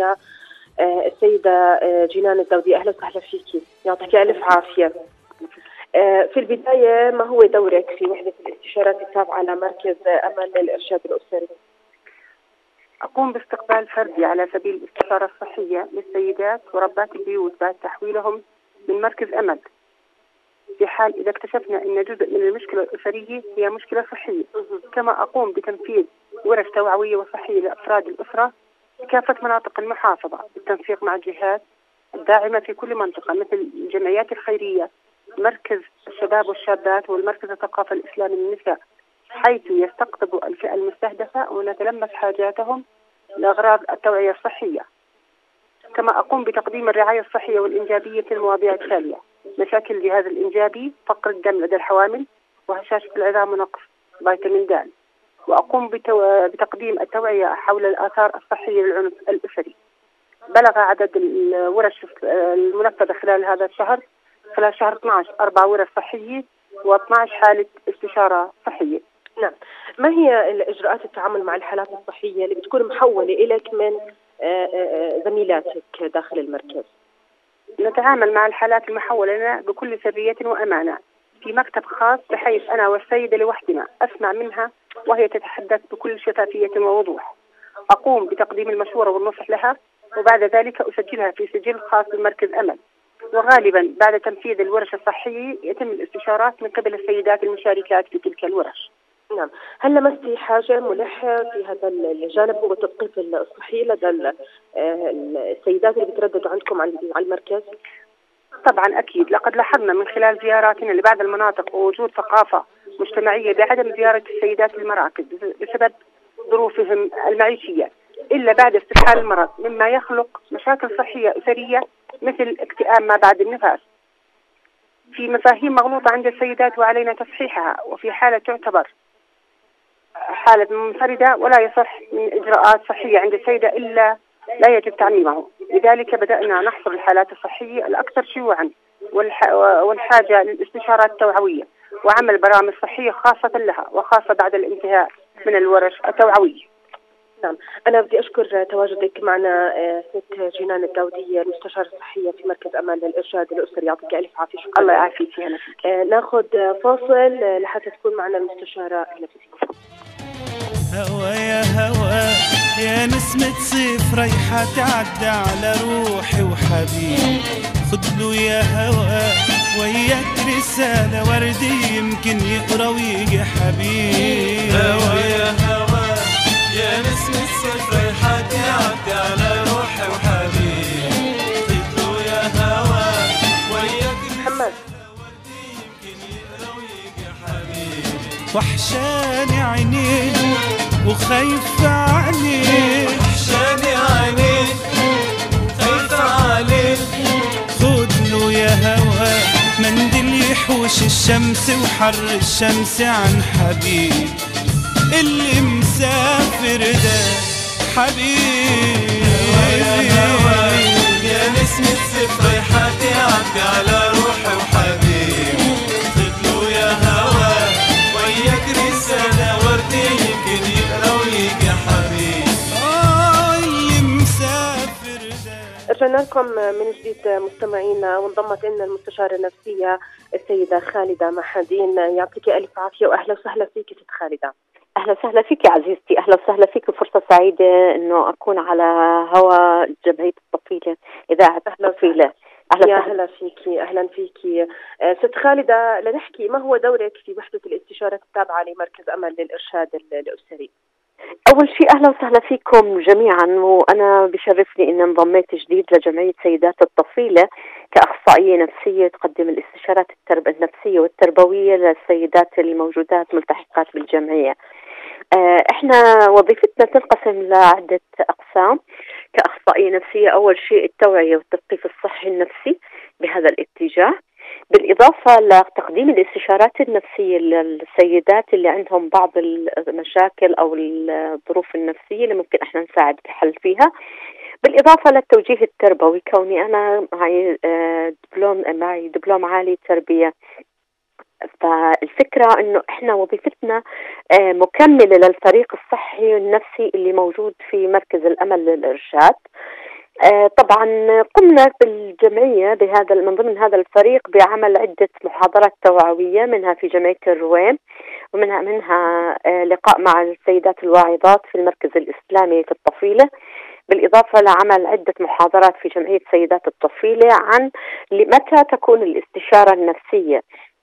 الصحيه آه، السيدة آه، جنان الدودي أهلا وسهلا فيكي يعطيك ألف عافية. آه، في البداية ما هو دورك في وحدة الإستشارات التابعة لمركز امل للارشاد الأسري؟ أقوم باستقبال فردي على سبيل الاستشارة الصحية للسيدات وربات البيوت بعد تحويلهم من مركز أمل في حال إذا اكتشفنا أن جزء من المشكلة الأسرية هي مشكلة صحية كما أقوم بتنفيذ ورش توعوية وصحية لأفراد الأسرة كافة مناطق المحافظة بالتنسيق مع الجهات الداعمة في كل منطقة مثل الجمعيات الخيرية مركز الشباب والشابات والمركز الثقافة الإسلامي للنساء حيث يستقطب الفئة المستهدفة ونتلمس حاجاتهم لأغراض التوعية الصحية. كما أقوم بتقديم الرعاية الصحية والإنجابية في المواضيع التالية مشاكل الجهاز الإنجابي فقر الدم لدى الحوامل وهشاشة العظام ونقص فيتامين د. وأقوم بتو... بتقديم التوعية حول الآثار الصحية للعنف الأسري بلغ عدد الورش المنفذة خلال هذا الشهر خلال شهر 12 أربع ورش صحية و12 حالة استشارة صحية. نعم. ما هي الإجراءات التعامل مع الحالات الصحية اللي بتكون محولة اليك من آه، آه، زميلاتك داخل المركز؟ نتعامل مع الحالات المحولة لنا بكل سرية وأمانة. في مكتب خاص بحيث أنا والسيدة لوحدنا أسمع منها وهي تتحدث بكل شفافية ووضوح. أقوم بتقديم المشورة والنصح لها وبعد ذلك أسجلها في سجل خاص بمركز أمل. وغالبا بعد تنفيذ الورش الصحية يتم الاستشارات من قبل السيدات المشاركات في تلك الورش. نعم. هل لمستي حاجة ملحة في هذا الجانب هو التثقيف الصحي لدى آه، السيدات اللي بترددوا عندكم على المركز؟ طبعا أكيد. لقد لاحظنا من خلال زياراتنا لبعض المناطق ووجود ثقافة مجتمعية بعدم زيارة السيدات المراكز بسبب ظروفهم المعيشية إلا بعد استفحال المرض مما يخلق مشاكل صحية أسرية مثل اكتئاب ما بعد النفاس. في مفاهيم مغلوطة عند السيدات وعلينا تصحيحها وفي حالة تعتبر حالة منفردة ولا يصح من إجراءات صحية عند السيدة إلا لا يجب تعميمه. لذلك بدأنا نحصر الحالات الصحية الأكثر شيوعا والح... والحاجة للاستشارات التوعوية. وعمل برامج صحية خاصة لها وخاصة بعد الانتهاء من الورش التوعوية نعم. أنا بدي أشكر تواجدك معنا آه، ست جنان الداودية المستشارة الصحية في مركز أمان للإرشاد الأسري. يعطيك ألف عافية. شكرا. الله يعافيك يا آه، ناخذ فاصل لحتى تكون معنا المستشارة فيك هوا يا هوا يا نسمة صيف ريحة تعدى على روحي وحبيبي. خدلو يا هوا وياك رسالة وردي يمكن يقرأ ويجي حبيبي. هوا يا هوا يا نسمة صيف ريحة تعدى على روحي وحبيبي. خدلو يا هوا وياك محمد. وحشاني عينيك وخايف عليك. وحشاني عينيك خايف عليك. خد له يا هوا منديل يحوش الشمس وحر الشمس عن حبيب. اللي مسافر ده حبيبي يا نسمة صيف ريحة تعدي على روحي رجعنا لكم من جديد مستمعينا وانضمت لنا المستشارة النفسية السيدة خالدة محدين. يعطيك ألف عافية وأهلا وسهلا فيك ست خالدة. أهلا وسهلا فيك يا عزيزتي. أهلا وسهلا فيك فرصه سعيدة إنه أكون على هوا جمعيه الطفيلة إذاعة أهلا الطفيلة. أهلا يا وسهلا. هلا فيكي. أهلا فيكي. آه، ست خالدة لنحكي ما هو دورك في وحدة الاستشارة التابعة لمركز أمل للإرشاد ال- أول شيء أهلا وسهلا فيكم جميعا وأنا بشرفني إني انضميت جديد لجمعية سيدات الطفيلة كأخصائية نفسية تقدم الاستشارات الترب النفسية والتربوية للسيدات الموجودات ملتحقات بالجمعية. آه، إحنا وظيفتنا تنقسم لعدة أقسام كأخصائية نفسية أول شيء التوعية والتثقيف الصحي النفسي بهذا الاتجاه بالإضافة لتقديم الاستشارات النفسية للسيدات اللي عندهم بعض المشاكل أو الظروف النفسية اللي ممكن إحنا نساعد بحل فيها. بالإضافة للتوجيه التربوي كوني أنا معي آه، دبلوم معي دبلوم عالي تربية. فالفكرة إنه إحنا وظيفتنا آه، مكملة للفريق الصحي النفسي اللي موجود في مركز الأمل للإرشاد. طبعا قمنا بالجمعية بهذا من ضمن هذا الفريق بعمل عدة محاضرات توعوية منها في جمعية الرويم ومنها منها آه، لقاء مع السيدات الواعظات في المركز الإسلامي في الطفيلة. بالإضافة لعمل عدة محاضرات في جمعية سيدات الطفيلة عن متى تكون الاستشارة النفسية.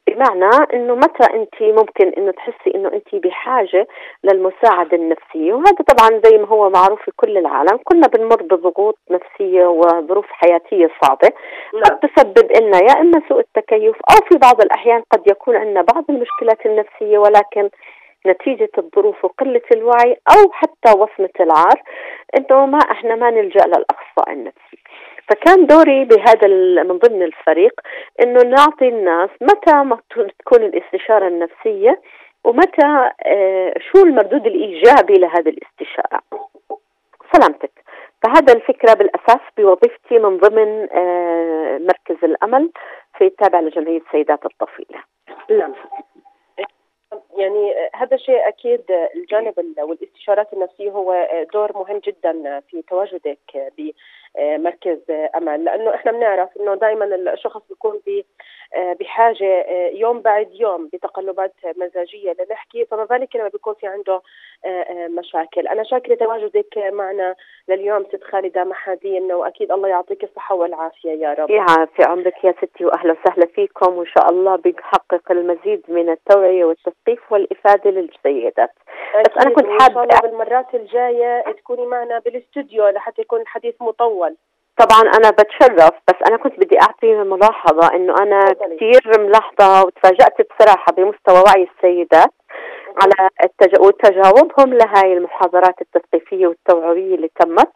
بمعنى إنه متى أنت ممكن إنه تحسي إنه أنت بحاجة للمساعدة النفسية؟ وهذا طبعا زي ما هو معروف في كل العالم. كنا بنمر بضغوط نفسية وظروف حياتية صعبة. قد تسبب لنا يا إما سوء التكيف أو في بعض الأحيان قد يكون عندنا بعض المشكلات النفسية ولكن نتيجة الظروف وقلة الوعي أو حتى وصمة العار إنه ما إحنا ما نلجأ للأخصائي النفسي. فكان دوري بهذا من ضمن الفريق إنه نعطي الناس متى ما تكون الاستشارة النفسية ومتى آه شو المردود الإيجابي لهذه الاستشارة. سلامتك. فهذا الفكرة بالأساس بوظيفتي من ضمن آه مركز الأمل في التابع لجمعية سيدات الطفيلة. نعم. يعني هذا الشيء أكيد الجانب والإستشارات النفسية هو دور مهم جدا في تواجدك بمركز أمل لأنه إحنا بنعرف إنه دائما الشخص بيكون بحاجة يوم بعد يوم بتقلبات مزاجية لنحكي فما بالك لما بيكون في عنده مشاكل. أنا شاكرة تواجدك معنا لليوم ست خالدة محادين وأكيد الله يعطيك الصحة والعافية يا رب. يعافي عمرك يا ستي واهلا وسهلا فيكم وإن شاء الله بنحقق المزيد من التوعية والتثقيف والإفادة للسيدات بس أنا كنت حابه بالمرات الجاية تكوني معنا بالإستوديو لحتى يكون الحديث مطول. طبعا أنا بتشرف بس أنا كنت بدي أعطي ملاحظة إنه أنا كثير ملاحظة وتفاجأت بصراحة بمستوى وعي السيدات على التج... وتجاوبهم لهاي المحاضرات التثقيفية والتوعوية اللي تمت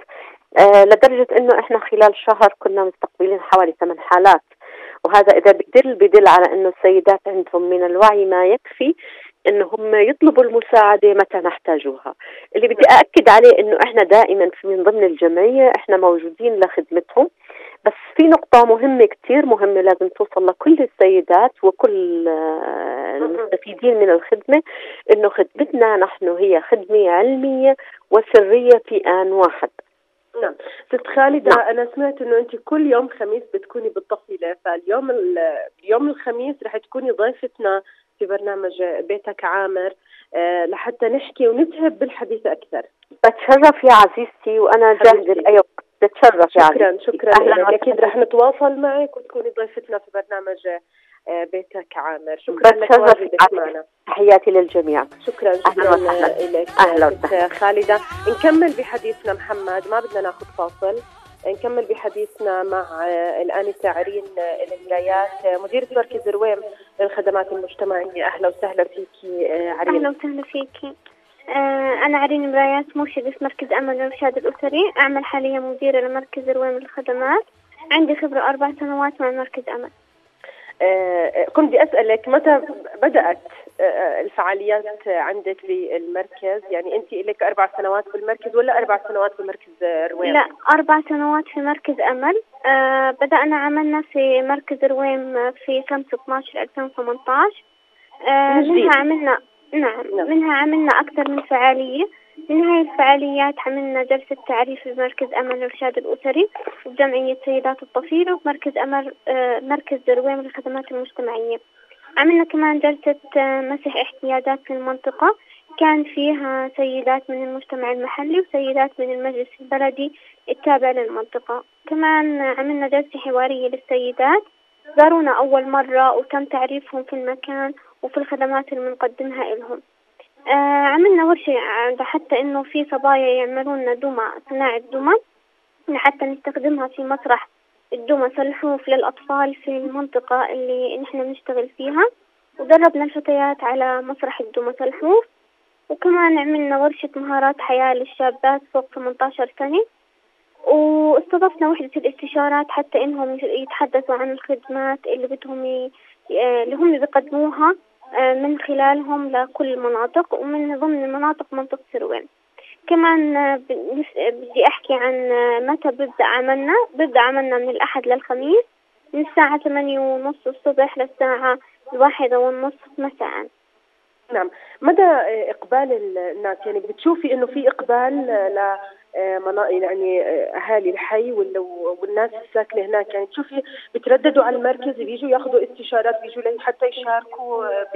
آه لدرجة إنه إحنا خلال شهر كنا مستقبلين حوالي ثمان حالات. وهذا إذا بدل بدل على إنه السيدات عندهم من الوعي ما يكفي انه هم يطلبوا المساعدة متى نحتاجوها. اللي بدي أأكد عليه إنه إحنا دائما في من ضمن الجمعية إحنا موجودين لخدمتهم. بس في نقطة مهمة كتير مهمة لازم توصل لكل السيدات وكل المستفيدين من الخدمة إنه خدمتنا نحن هي خدمة علمية وسرية في آن واحد. نعم. ست خالدة نعم. أنا سمعت إنه أنت كل يوم خميس بتكوني بالطفيلة فاليوم اليوم الخميس رح تكوني ضيفتنا في برنامج بيتك عامر أه لحتى نحكي ونذهب بالحديث أكثر. بتشرف يا عزيزتي وأنا جاهزة لأي وقت. بتشرف شكرا يعني. شكرا أهلا أكيد رح نتواصل معك وتكوني ضيفتنا في برنامج بيتك عامر. شكرا لك واجبك معنا. تحياتي للجميع. شكرا شكرا لك أهلا خالدة. نكمل بحديثنا محمد ما بدنا ناخذ فاصل. نكمل بحديثنا مع الآنسة عرين المرايات مديرة مركز رويم للخدمات المجتمعية. أهلا وسهلا فيكي عرين. أهلا وسهلا فيكي أنا عرين مرايات مرشدة في مركز أمل للإرشاد الأسري. أعمل حاليا مديرة لمركز رويم للخدمات. عندي خبرة أربع سنوات مع مركز أمل. كنت بدي أسألك متى بدأت الفعاليات عندك في المركز يعني أنت لك أربع سنوات في المركز ولا أربع سنوات في مركز رويم؟ لا أربع سنوات في مركز أمل. أه بدأنا عملنا في مركز رويم في 5 12 2018 أه منها عملنا نعم, نعم. منها عملنا أكثر من فعالية. من هاي الفعاليات عملنا جلسة تعريف في مركز أمل الإرشاد الأسري وبجمعية سيدات الطفيلة ومركز أمل آه مركز درويم للخدمات المجتمعية. عملنا كمان جلسة آه مسح احتياجات في المنطقة. كان فيها سيدات من المجتمع المحلي وسيدات من المجلس البلدي التابع للمنطقة. كمان عملنا جلسة حوارية للسيدات. زارونا أول مرة وتم تعريفهم في المكان وفي الخدمات اللي بنقدمها لهم آه عملنا ورشة حتى إنه في صبايا يعملون دمى صناعة دمى لحتى نستخدمها في مسرح الدمى سلحوف للأطفال في المنطقة اللي نحن بنشتغل فيها. ودربنا الفتيات على مسرح الدمى سلحوف وكمان عملنا ورشة مهارات حياة للشابات فوق 18 سنة. واستضفنا وحدة الاستشارات حتى إنهم يتحدثوا عن الخدمات اللي بدهم ي... اللي هم بيقدموها. من خلالهم لكل المناطق ومن ضمن مناطق منطقة سروين. كمان بدي أحكي عن متى ببدأ عملنا. ببدأ عملنا من الأحد للخميس من الساعة ثمانية ونص الصبح للساعة الواحدة والنصف مساء. نعم. مدى آه، إقبال ال- الناس؟ يعني بتشوفي إنه في إقبال آه، ل آه، يعني آه، أهالي الحي وال- والناس الساكنه هناك. يعني تشوفي بترددوا على المركز بيجوا ياخذوا استشارات بيجوا حتى يشاركوا آه،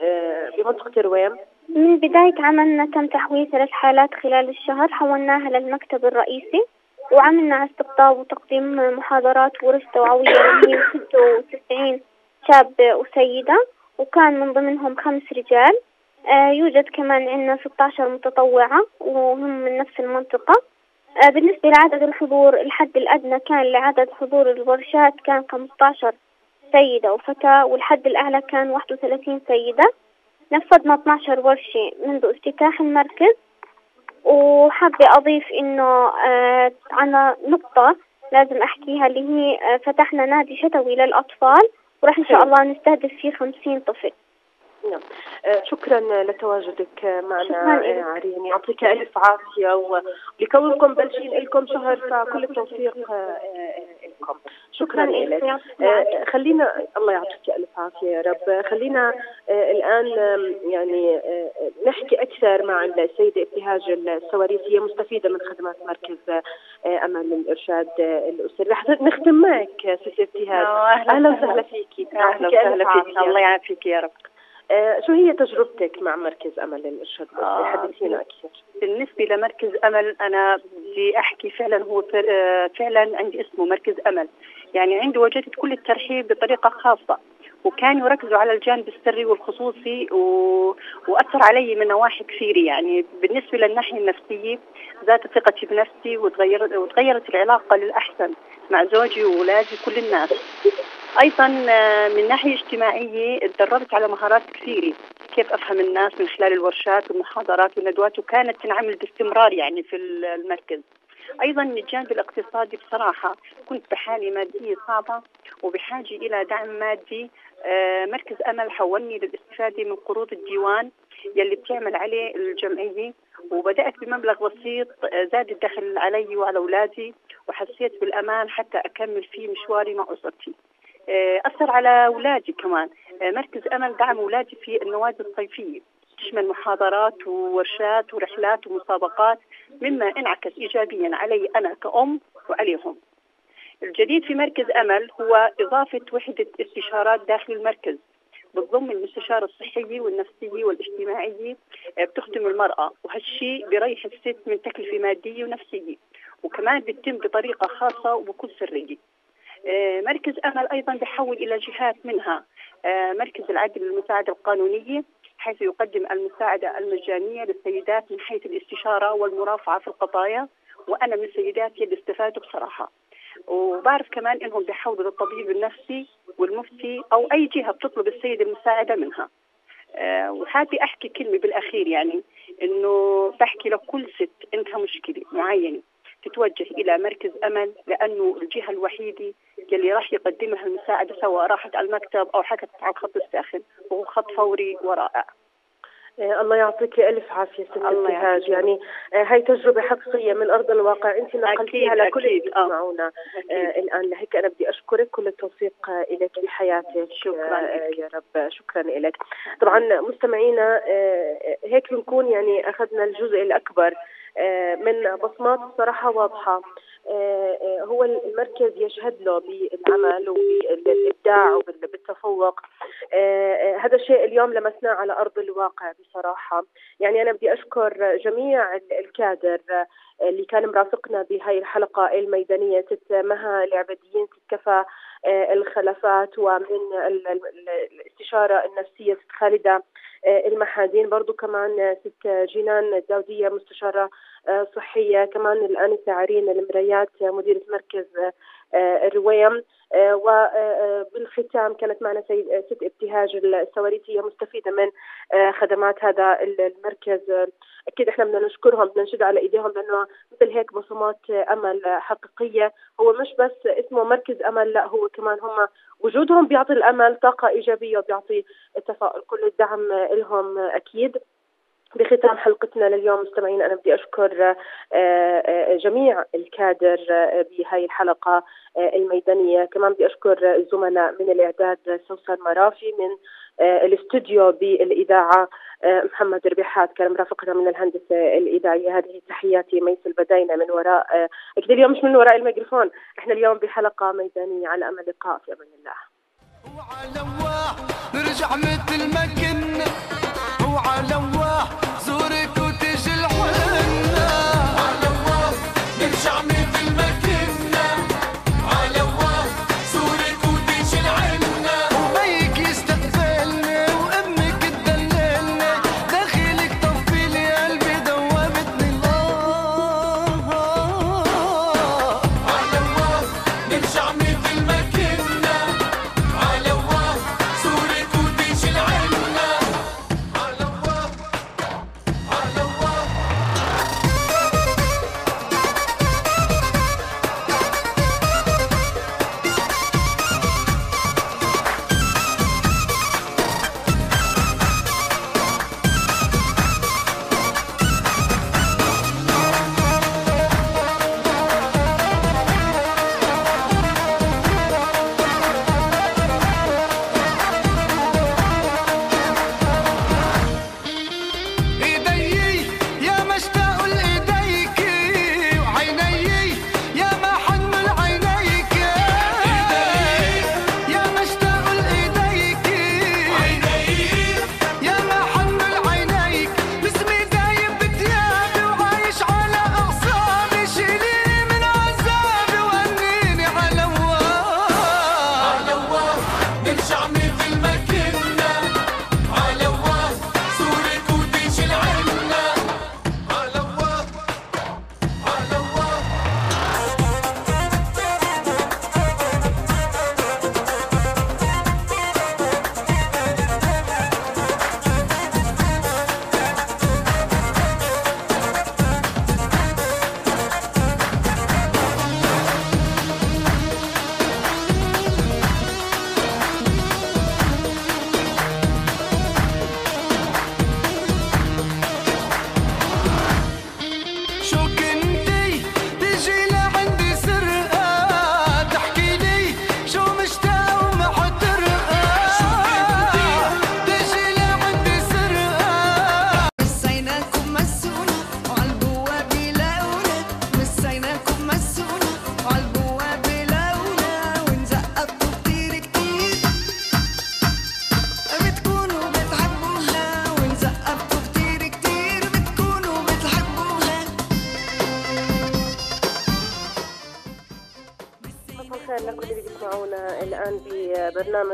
آه، بمنطقة الرويم. من بداية عملنا تم تحويل ثلاث حالات خلال الشهر. حولناها للمكتب الرئيسي وعملنا استقطاب وتقديم محاضرات ورش توعوية اللي هي 96 شاب وسيدة وكان من ضمنهم خمس رجال. آه يوجد كمان عندنا 16 متطوعة وهم من نفس المنطقة. آه بالنسبة لعدد الحضور الحد الأدنى كان لعدد حضور الورشات كان 15 سيدة وفتاة والحد الأعلى كان 31 سيدة. نفذنا 12 ورشة منذ افتتاح المركز. وحابة أضيف إنه آه عنا نقطة لازم أحكيها اللي هي آه فتحنا نادي شتوي للأطفال وراح إن شاء. الله نستهدف فيه 50 طفل. نعم. آه، شكرا لتواجدك معنا آه،. عرين يعطيك ألف عافية ولكونكم بلشين لكم شهر فكل التوفيق آه، لكم. شكرا لك. خلينا الله يعطيك ألف عافية يا رب. خلينا الآن يعني نحكي أكثر مع السيدة ابتهاج السواريس هي مستفيدة من خدمات مركز امل للارشاد آه، الأسري. رح نختم معك سيدة ابتهاج. أهلا وسهلا. فيكي. أهلا وسهلا فيك. الله يعافيك يا رب. شو هي تجربتك مع مركز أمل للارشاد الاسري آه، حدثينا أكثر بالنسبة لمركز أمل أنا بدي أحكي فعلا هو آه، فعلا عندي اسمه مركز أمل. يعني عندي وجدت كل الترحيب بطريقة خاصة وكانوا يركزوا على الجانب السري والخصوصي و... وأثر علي من نواحي كثيرة. يعني بالنسبة للناحية النفسية زادت ثقتي بنفسي وتغيرت وتغيرت العلاقة للأحسن مع زوجي وأولادي كل الناس. أيضا آه، من ناحية اجتماعية تدربت على مهارات كثيرة كيف أفهم الناس من خلال الورشات والمحاضرات والندوات وكانت تنعمل باستمرار يعني في المركز. أيضا من الجانب الاقتصادي بصراحة كنت بحاله مادية صعبة وبحاجة إلى دعم مادي آه، مركز أمل حولني للاستفادة من قروض الديوان يلي بتعمل عليه الجمعية وبدأت بمبلغ بسيط آه، زاد الدخل علي وعلى أولادي وحسيت بالأمان حتى أكمل فيه مشواري مع أسرتي. آه، أثر على اولادي كمان. آه، مركز أمل دعم اولادي في النوادي الصيفية. تشمل محاضرات وورشات ورحلات ومسابقات مما انعكس ايجابيا علي أنا كأم وعليهم. الجديد في مركز أمل هو إضافة وحدة استشارات داخل المركز بتضم المستشارة الصحية والنفسية والاجتماعية آه، بتخدم المرأة وهالشيء بيريح الست من تكلفة مادية ونفسية وكمان بتتم بطريقة خاصة وبكل سرية. مركز أمل أيضا بحول إلى جهات منها آه، مركز العدل للمساعدة القانونية حيث يقدم المساعدة المجانية للسيدات من حيث الاستشارة والمرافعة في القضايا وأنا من السيدات اللي استفادوا بصراحة وبعرف كمان إنهم بيحولوا للطبيب النفسي والمفتي أو أي جهة بتطلب السيد المساعدة منها. أه أحكي كلمة بالأخير يعني إنه بحكي لكل ست عندها مشكلة معينة تتوجه إلى مركز أمل لأنه الجهة الوحيدة يلي راح يقدمها المساعدة سواء راحت على المكتب أو حكت على الخط الساخن وهو خط فوري ورائع. آه، الله يعطيك ألف عافية ست الله ابتهاج. يعني آه، هاي تجربة حقيقية من أرض الواقع. أنت نقلتيها لكل اللي. يسمعونا آه، الآن لهيك أنا بدي أشكرك. كل التوفيق لك بحياتك شكراً آه، يا رب. شكرا لك طبعا مستمعينا هيك بنكون يعني أخذنا الجزء الأكبر من بصمات الصراحه واضحة. آه، آه، هو المركز يشهد له بالعمل وبالإبداع وبالتفوق. آه، آه، هذا الشيء اليوم لمسناه على أرض الواقع بصراحة. يعني أنا بدي أشكر جميع ال- الكادر آه، اللي كان مرافقنا بهاي الحلقة الميدانية. ست مها العبديين ست آه، الخلفات ومن ال- ال- ال- الاستشارة النفسية ست خالدة آه، المحادين برضو كمان آه، ست جينان الداوديه مستشارة آه، صحية. كمان الانسه عرين المريات آه، مديرة مركز آه، آه، الرويم آه، وبالختام كانت معنا آه، ست ابتهاج السواريسيه مستفيدة من آه، خدمات هذا ال- المركز. آه، أكيد إحنا بدنا نشكرهم بدنا نشد على إيديهم لأنه مثل هيك بصمات أمل حقيقية. هو مش بس اسمه مركز أمل لا هو كمان هم وجودهم بيعطي الأمل طاقة إيجابية وبيعطي التفاؤل كل الدعم لهم أكيد. بختام حلقتنا لليوم مستمعين أنا بدي أشكر آه، آه، جميع الكادر آه، بهاي الحلقة آه، الميدانية، كمان بدي أشكر الزملاء من الإعداد سوسن مرافي من الاستوديو بالإذاعة آه، محمد ربيحات كان مرافقنا من الهندسة الإذاعية. هذه تحياتي ميس البداينة من وراء آه، أكيد اليوم مش من وراء الميكروفون. إحنا اليوم بحلقة ميدانية. على أمل لقاء في أمان الله. نرجع مثل ما كنا. وعلى زورك وتجي الحنة على الله نرجع مثل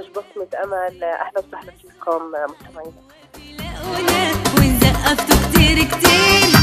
ببرنامج بصمة أمل. أهلا وسهلا فيكم مستمعينا. ونزقفتوا كتير كتير.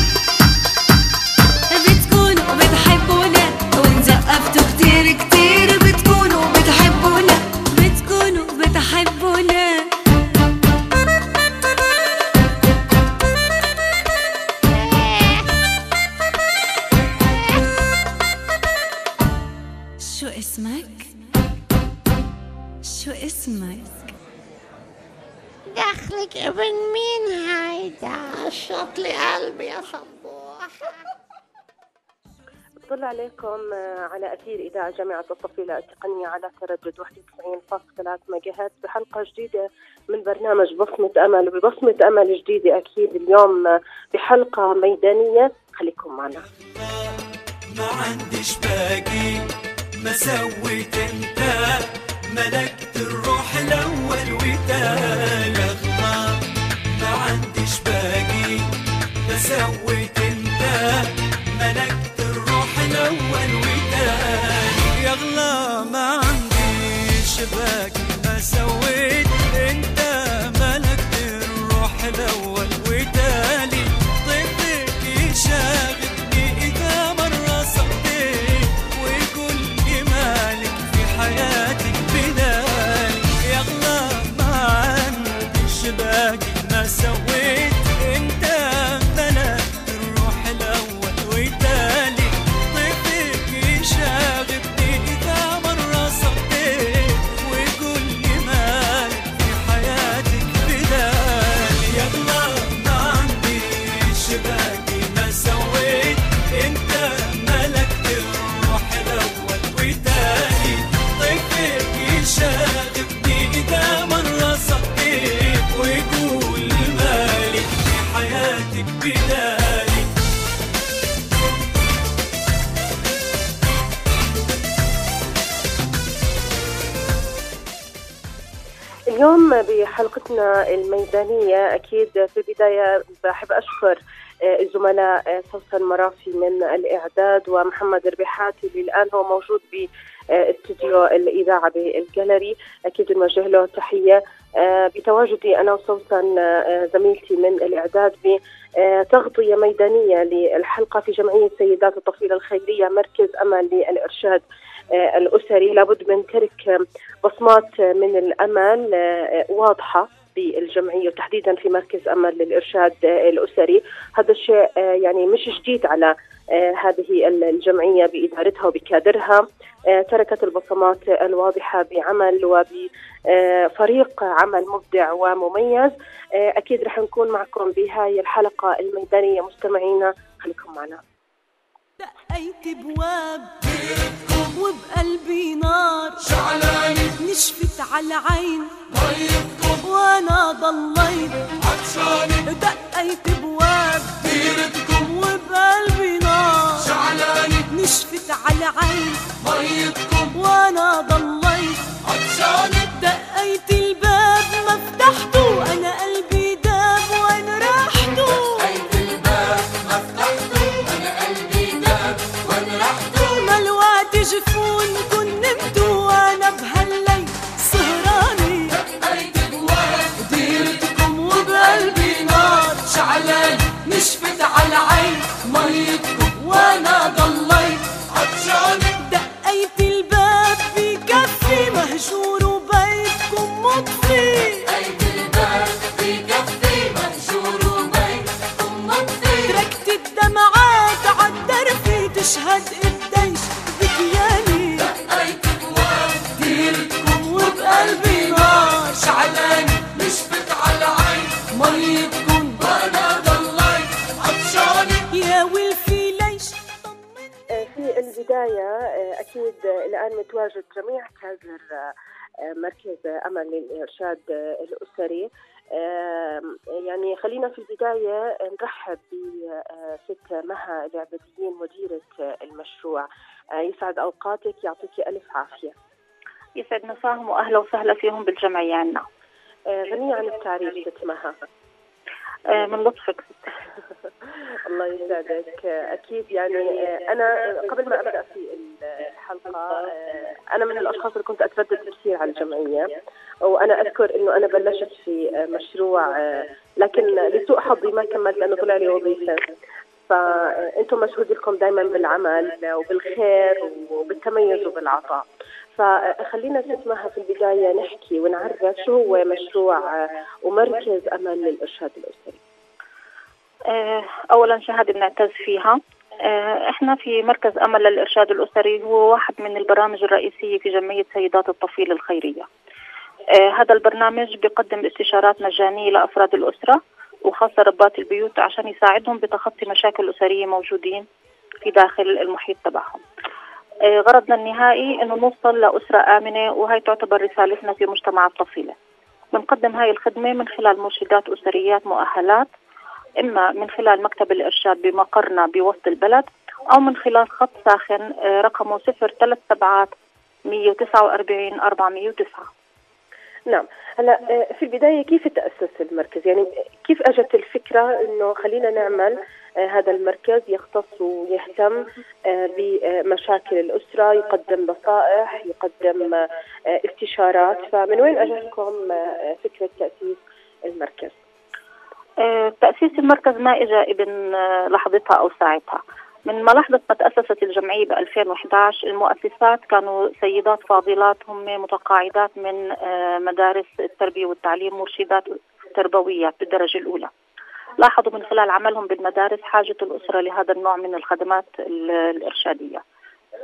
عليكم آه، على أثير إذاعة جامعة الطفيلة التقنية على تردد 91.3 ميجا هرتز بحلقة جديدة من برنامج بصمة أمل وببصمة أمل جديدة أكيد اليوم آه، بحلقة ميدانية. خليكم معنا. ما عنديش باقي ما سويت أنت. ملكت الروح الأول وتاني اغلى ما عنديش باقي ما سويت أنت. ملكت الأول وتاني يغلى ما عنديش باقي ما سويت أنت ملكت الروح الأول وتالي. طيبك يشاغلني إذا مرة صديت وكل مالك في حياتك بدالي يغلى ما عنديش باقي ما سويت اليوم بحلقتنا الميدانية أكيد في البداية بحب أشكر آه، الزملاء آه، سوسن مرافي من الإعداد ومحمد ربيحات اللي الآن هو موجود باستديو الإذاعة بالجاليري. أكيد نوجه له تحية آه، بتواجدي أنا وسوسن آه، زميلتي من الإعداد بتغطية ميدانية للحلقة في جمعية سيدات الطفيلة الخيرية مركز أمل للإرشاد. آه، الأسري لابد من ترك بصمات من الأمل آه، واضحة بالجمعية وتحديدا في مركز أمل للإرشاد آه، الأسري. هذا الشيء يعني مش جديد على هذه الجمعية بإدارتها وبكادرها. تركت البصمات الواضحة بعمل وبفريق عمل مبدع ومميز. أكيد رح نكون معكم بهاي الحلقة الميدانية. مستمعينا خليكم معنا. دقيت بواب وبقلبي نار. شعلاني نشفت على العين ميتكم وأنا ضليت. عطشاني دقيت بواب ديرتكم وبقلبي نار. شعلاني نشفت على العين ميتكم وأنا ضليت. عطشاني دقيت الباب ما فتحته البداية آه، أكيد آه، الآن متواجد جميع كادر آه، مركز أمل للإرشاد الأسري. يعني خلينا في البداية نرحب بست مها العبديين مديرة المشروع. يسعد أوقاتك يعطيك ألف عافية. يسعد مساهم وأهلا وسهلا فيهم بالجمعية عنا. غنية عن التعريف ست مها. من لطفك. الله يسعدك. أكيد يعني أنا قبل ما أبدأ في الحلقة أنا من الأشخاص اللي كنت أتردد كثير على الجمعية وأنا أذكر إنه أنا بلشت في مشروع لكن لسوء حظي ما كملت لأنه طلع لي وظيفة. فانتم مشهود لكم دائما بالعمل وبالخير وبالتميز وبالعطاء. فخلينا ست في البداية نحكي ونعرف شو هو مشروع ومركز امل للأرشاد الأسري. آه، اولا شهادة بنعتز فيها. آه، إحنا في مركز امل للإرشاد الأسري هو واحد من البرامج الرئيسية في جمعية سيدات الطفيل الخيرية. آه، هذا البرنامج بيقدم استشارات مجانية لأفراد الأسرة وخاصة ربات البيوت عشان يساعدهم بتخطي مشاكل أسرية موجودين في داخل المحيط تبعهم. آه، غرضنا النهائي إنه نوصل لأسرة آمنة وهي تعتبر رسالتنا في مجتمع الطفيلة. بنقدم هاي الخدمة من خلال مرشدات أسريات مؤهلات إما من خلال مكتب الإرشاد بمقرنا بوسط البلد أو من خلال خط ساخن آه، رقمه صفر ثلاث سبعات 149 409 نعم. هلا آه، في البداية كيف تأسس المركز؟ يعني كيف أجت الفكرة إنه خلينا نعمل آه، هذا المركز يختص ويهتم آه، بمشاكل الأسرة يقدم نصائح يقدم آه، استشارات. فمن وين اجتكم آه، فكرة تأسيس المركز؟ تأسيس المركز ما إجا ابن لحظتها أو ساعتها. من ملاحظة ما تأسست الجمعية ب 2011 المؤسسات كانوا سيدات فاضلات هم متقاعدات من مدارس التربية والتعليم مرشدات تربويات بالدرجة الأولى. لاحظوا من خلال عملهم بالمدارس حاجة الأسرة لهذا النوع من الخدمات ال- الإرشادية.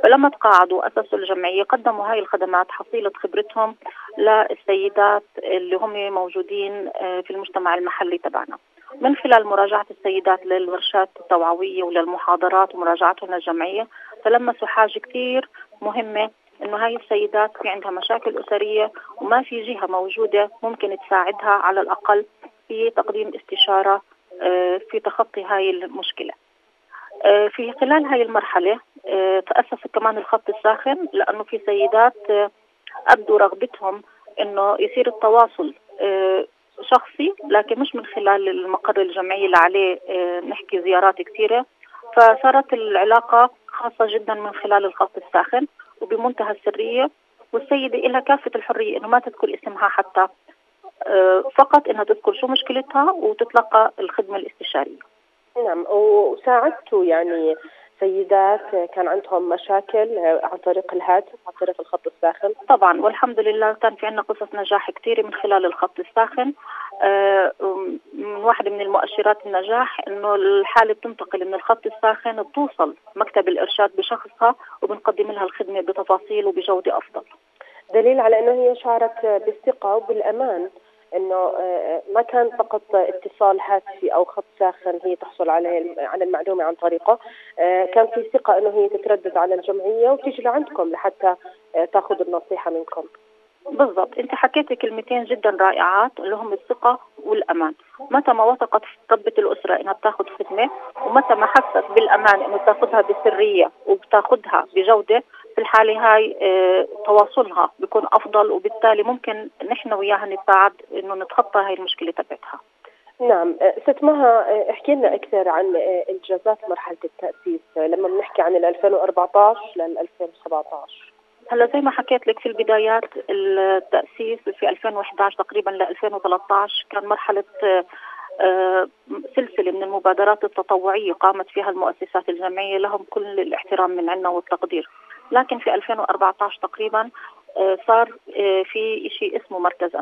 فلما تقاعدوا أسسوا الجمعية قدموا هاي الخدمات حصيلة خبرتهم للسيدات اللي هم موجودين آه، في المجتمع المحلي تبعنا. من خلال مراجعة السيدات للورشات التوعوية وللمحاضرات ومراجعتهم للجمعية تلمسوا حاجة كتير مهمة إنه هاي السيدات في عندها مشاكل أسرية وما في جهة موجودة ممكن تساعدها على الأقل في تقديم استشارة في تخطي هاي المشكلة. آه، في خلال هاي المرحلة آه، تأسس كمان الخط الساخن لأنه في سيدات آه، أبدوا رغبتهم إنه يصير التواصل آه، شخصي لكن مش من خلال المقر الجمعي اللي عليه آه، نحكي زيارات كثيرة فصارت العلاقة خاصة جدا من خلال الخط الساخن وبمنتهى السرية والسيدة لها كافة الحرية إنه ما تذكر اسمها حتى آه، فقط إنها تذكر شو مشكلتها وتتلقى الخدمة الاستشارية. نعم وساعدتوا يعني سيدات كان عندهم مشاكل عن طريق الهاتف عن طريق الخط الساخن. طبعا والحمد لله كان في عندنا قصص نجاح كثيرة من خلال الخط الساخن. آه، من واحدة من المؤشرات النجاح إنه الحالة بتنتقل من الخط الساخن بتوصل مكتب الإرشاد بشخصها وبنقدم لها الخدمة بتفاصيل وبجودة أفضل. دليل على إنه هي شعرت بالثقة وبالأمان. إنه آه، ما كان فقط اتصال هاتفي أو خط ساخن هي تحصل عليه على المعلومة عن طريقه آه، كان في ثقة إنه هي تتردد على الجمعية وتيجي لعندكم لحتى آه، تاخذ النصيحة منكم. بالضبط. أنت حكيتي كلمتين جدا رائعات اللي هم الثقة والأمان. متى ما وثقت ربة الأسرة إنها بتاخذ خدمة ومتى ما حست بالأمان إنه بتاخذها بسرية وبتاخذها بجودة في الحالة هاي آه تواصلها بيكون أفضل وبالتالي ممكن نحن وياها نساعد إنه نتخطى هاي المشكلة تبعتها. نعم. آه، ست مها آه، احكي لنا أكثر عن آه، إنجازات مرحلة التأسيس. آه، لما بنحكي عن ال 2014 لل 2017 هلا زي ما حكيت لك في البدايات التأسيس في 2011 تقريبا ل 2013 كان مرحلة آه، آه، سلسلة من المبادرات التطوعية قامت فيها المؤسسات الجمعية لهم كل الاحترام من عنا والتقدير. لكن في 2014 تقريبا آه، صار آه، في شيء اسمه مركز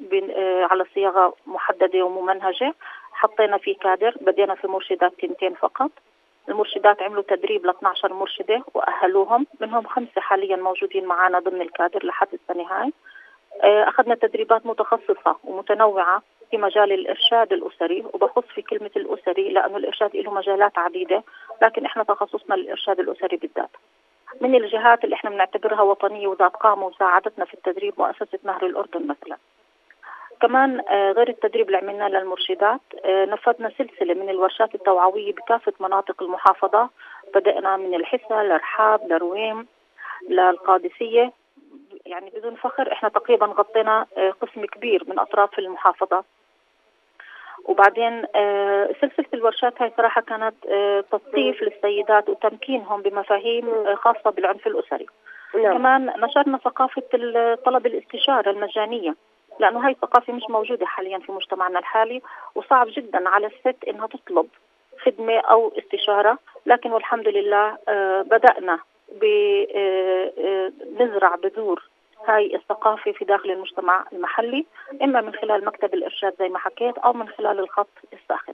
بن- آه، على صياغة محددة وممنهجة. حطينا فيه كادر بدينا في مرشدات تنتين فقط. المرشدات عملوا تدريب ل 12 مرشدة وأهلوهم. منهم خمسة حاليا موجودين معنا ضمن الكادر لحد السنة هاي. آه، أخذنا تدريبات متخصصة ومتنوعة في مجال الإرشاد الأسري وبخص في كلمة الأسري لأنه الإرشاد له مجالات عديدة لكن إحنا تخصصنا الإرشاد الأسري بالذات. من الجهات اللي إحنا بنعتبرها وطنية وذات قامة وساعدتنا في التدريب مؤسسة نهر الأردن مثلا. كمان آه، غير التدريب اللي عملناه للمرشدات آه، نفذنا سلسلة من الورشات التوعوية بكافة مناطق المحافظة. بدأنا من الحسا لرحاب لرويم للقادسية. يعني بدون فخر إحنا تقريبا غطينا آه، قسم كبير من أطراف المحافظة. وبعدين آه، سلسلة الورشات هاي صراحة كانت آه، تثقيف للسيدات وتمكينهم بمفاهيم خاصة بالعنف الأسري. نعم. كمان نشرنا ثقافة ال- طلب الاستشارة المجانية لأنه هاي الثقافة مش موجودة حاليا في مجتمعنا الحالي وصعب جدا على الست إنها تطلب خدمة أو استشارة. لكن والحمد لله آه، بدأنا بنزرع بذور هاي الثقافة في داخل المجتمع المحلي إما من خلال مكتب الإرشاد زي ما حكيت أو من خلال الخط الساخن.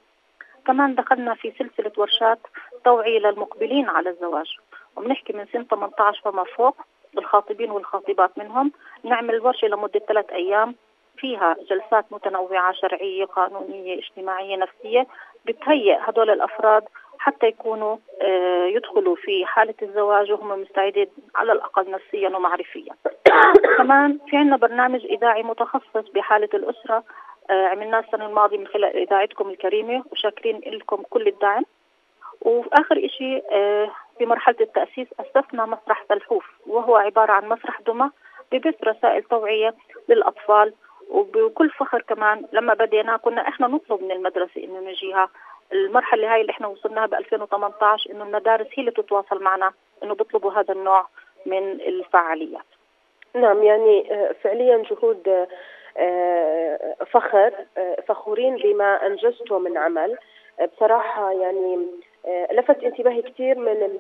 كمان دخلنا في سلسلة ورشات توعية للمقبلين على الزواج. وبنحكي من سن 18 فما فوق الخاطبين والخاطبات منهم نعمل ورشة لمدة ثلاث أيام. فيها جلسات متنوعة شرعية قانونية اجتماعية نفسية. بتهيئ هدول الأفراد حتى يكونوا آه، يدخلوا في حالة الزواج وهم مستعدين على الأقل نفسيا ومعرفيا. كمان في عندنا برنامج إذاعي متخصص بحالة الأسرة آه، عملناه السنة الماضية من خلال إذاعتكم الكريمة وشاكرين لكم كل الدعم. وفي آخر إشي آه، في مرحلة التأسيس أسسنا مسرح سلحوف وهو عبارة عن مسرح دمى ببث رسائل توعية للأطفال وبكل فخر كمان لما بدينا كنا إحنا نطلب من المدرسة إنه نجيها. المرحلة هاي اللي إحنا وصلناها ب 2018 إنه المدارس هي اللي تتواصل معنا إنه بيطلبوا هذا النوع من الفعاليات. نعم يعني آه، فعليا جهود آه، آه، فخر فخورين بما انجزته من عمل. بصراحة يعني لفت انتباهي كثير من ال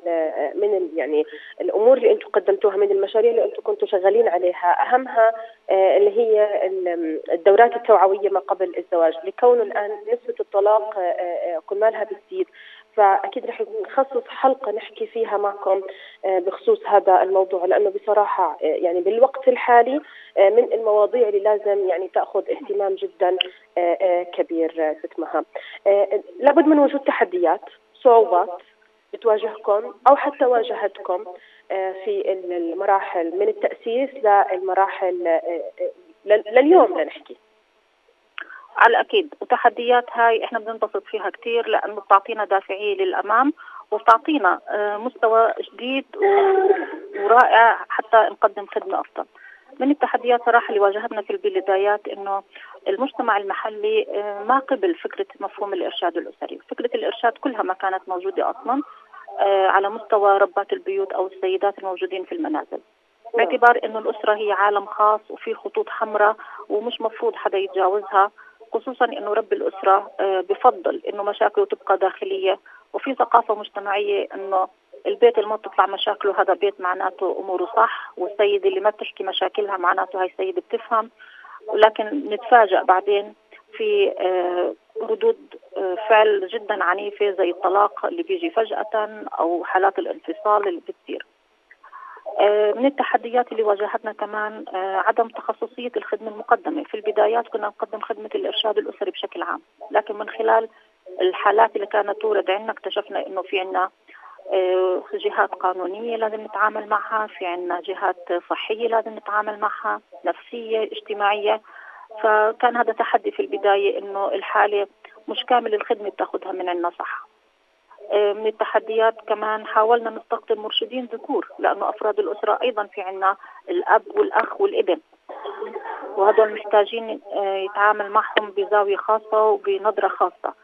من ال يعني الأمور اللي أنتم قدمتوها من المشاريع اللي أنتم كنتوا شغالين عليها. أهمها آه، اللي هي ال- الدورات التوعوية ما قبل الزواج لكونه الآن نسبة الطلاق آه، آه، كل مالها بتزيد. فأكيد رح نخصص حلقة نحكي فيها معكم آه، بخصوص هذا الموضوع لأنه بصراحة آه، يعني بالوقت الحالي آه، من المواضيع اللي لازم يعني تأخذ اهتمام جدا آه، آه، كبير آه، ست مها آه، لابد من وجود تحديات. صعوبات بتواجهكم أو حتى واجهتكم آه، في ال- المراحل من التأسيس للمراحل آه، آه، لل- لليوم لنحكي. على الأكيد وتحديات هاي إحنا بننبسط فيها كتير لأنه بتعطينا دافعية للأمام وبتعطينا مستوى جديد ورائع حتى نقدم خدمة أفضل. من التحديات صراحة اللي واجهتنا في البدايات إنه المجتمع المحلي آه، ما قبل فكرة مفهوم الإرشاد الأسري. فكرة الإرشاد كلها ما كانت موجودة أصلا آه، على مستوى ربات البيوت أو السيدات الموجودين في المنازل. باعتبار إنه الأسرة هي عالم خاص وفي خطوط حمراء ومش مفروض حدا يتجاوزها خصوصا إنه رب الأسرة آه، بفضل إنه مشاكله تبقى داخلية. وفي ثقافة مجتمعية إنه البيت اللي ما بتطلع مشاكله هذا بيت معناته أموره صح والسيدة اللي ما بتحكي مشاكلها معناته هاي السيدة بتفهم. ولكن نتفاجأ بعدين في آه، ردود آه، فعل جدا عنيفة زي الطلاق اللي بيجي فجأة أو حالات الانفصال اللي بتصير. آه، من التحديات اللي واجهتنا كمان عدم تخصصية الخدمة المقدمة. في البدايات كنا نقدم خدمة الإرشاد الأسري بشكل عام لكن من خلال الحالات اللي كانت تورد عندنا اكتشفنا إنه في آه، جهات قانونية لازم نتعامل معها في عنا جهات صحية لازم نتعامل معها نفسية اجتماعية. فكان هذا تحدي في البداية إنه الحالة مش كامل الخدمة بتاخذها من عنا صح آه، من التحديات كمان حاولنا نستقطب مرشدين ذكور لأنه أفراد الأسرة أيضا في عنا الأب والأخ والابن. وهدول محتاجين آه، يتعامل معهم بزاوية خاصة وبنظرة خاصة.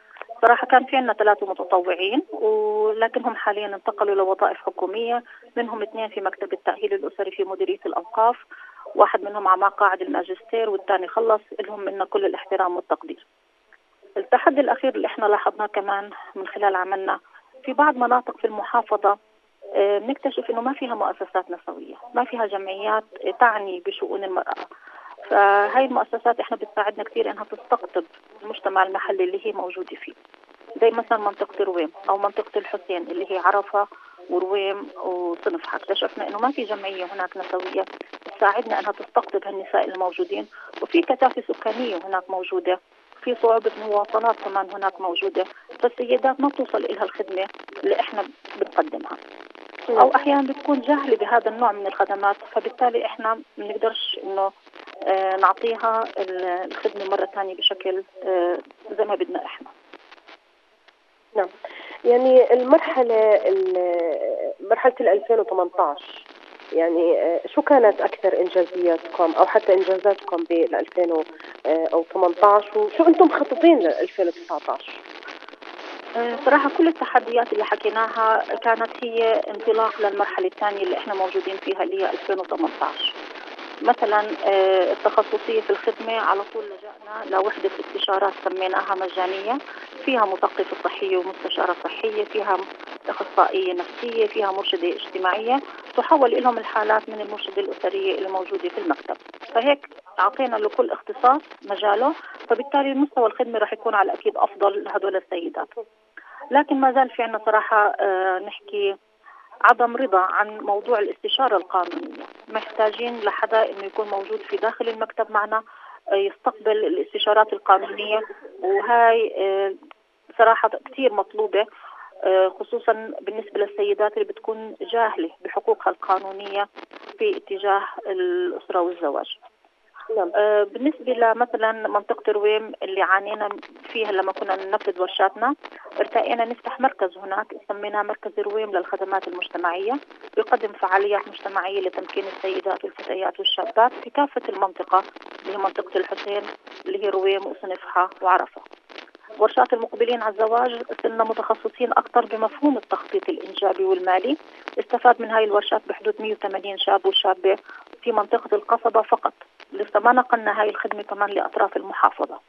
صراحة كان في عنا ثلاثة متطوعين ولكنهم حاليا انتقلوا لوظائف حكومية منهم اثنين في مكتب التأهيل الأسري في مديرية الأوقاف واحد منهم على مقاعد الماجستير والثاني خلص لهم منا كل الاحترام والتقدير. التحدي الأخير اللي إحنا لاحظناه كمان من خلال عملنا في بعض مناطق في المحافظة آه، بنكتشف إنه ما فيها مؤسسات نسوية ما فيها جمعيات تعني بشؤون المرأة. فهاي المؤسسات إحنا بتساعدنا كثير إنها تستقطب المجتمع المحلي اللي هي موجودة فيه. زي مثلا منطقة رويم أو منطقة الحسين اللي هي عرفة ورويم وصنفحة اكتشفنا إنه ما في جمعية هناك نسوية تساعدنا إنها تستقطب هالنساء الموجودين. وفي كثافة سكانية هناك موجودة. في صعوبة مواصلات كمان هناك موجودة. فالسيدات ما بتوصل إلها الخدمة اللي إحنا بنقدمها. أو أحيانا بتكون جاهلة بهذا النوع من الخدمات فبالتالي إحنا ما بنقدرش إنه آه، نعطيها ال- الخدمة مرة ثانية بشكل آه، زي ما بدنا إحنا. نعم. يعني المرحلة ال- مرحلة ال 2018 يعني آه، شو كانت أكثر إنجازياتكم أو حتى إنجازاتكم بال 2018 وشو أنتم مخططين ل 2019 آه، صراحة كل التحديات اللي حكيناها كانت هي انطلاق للمرحلة الثانية اللي إحنا موجودين فيها اللي هي 2018 مثلا آه، التخصصية في الخدمة على طول لجأنا لوحدة استشارات سميناها مجانية. فيها مثقفة صحية ومستشارة صحية فيها أخصائية نفسية فيها مرشدة اجتماعية تحول لهم الحالات من المرشدة الأسرية اللي موجودة في المكتب. فهيك أعطينا لكل اختصاص مجاله فبالتالي مستوى الخدمة رح يكون على الأكيد أفضل لهدول السيدات. لكن ما زال في عنا صراحة آه، نحكي عدم رضا عن موضوع الاستشارة القانونية. محتاجين لحدا إنه يكون موجود في داخل المكتب معنا آه، يستقبل الاستشارات القانونية. وهاي آه، صراحة كثير مطلوبة. خصوصا بالنسبة للسيدات اللي بتكون جاهلة بحقوقها القانونية في اتجاه الأسرة والزواج نعم. آه، بالنسبة لمثلا منطقة رويم اللي عانينا فيها لما كنا ننفذ ورشاتنا ارتقينا نفتح مركز هناك سميناه مركز رويم للخدمات المجتمعية يقدم فعاليات مجتمعية لتمكين السيدات والفتيات والشابات في كافة المنطقة اللي هي منطقة الحسين اللي هي رويم وصنفحة وعرفة ورشات المقبلين على الزواج صرنا متخصصين أكثر بمفهوم التخطيط الإنجابي والمالي. استفاد من هاي الورشات بحدود 180 شاب وشابة في منطقة القصبة فقط. لسه ما نقلنا هاي الخدمة كمان لأطراف المحافظة.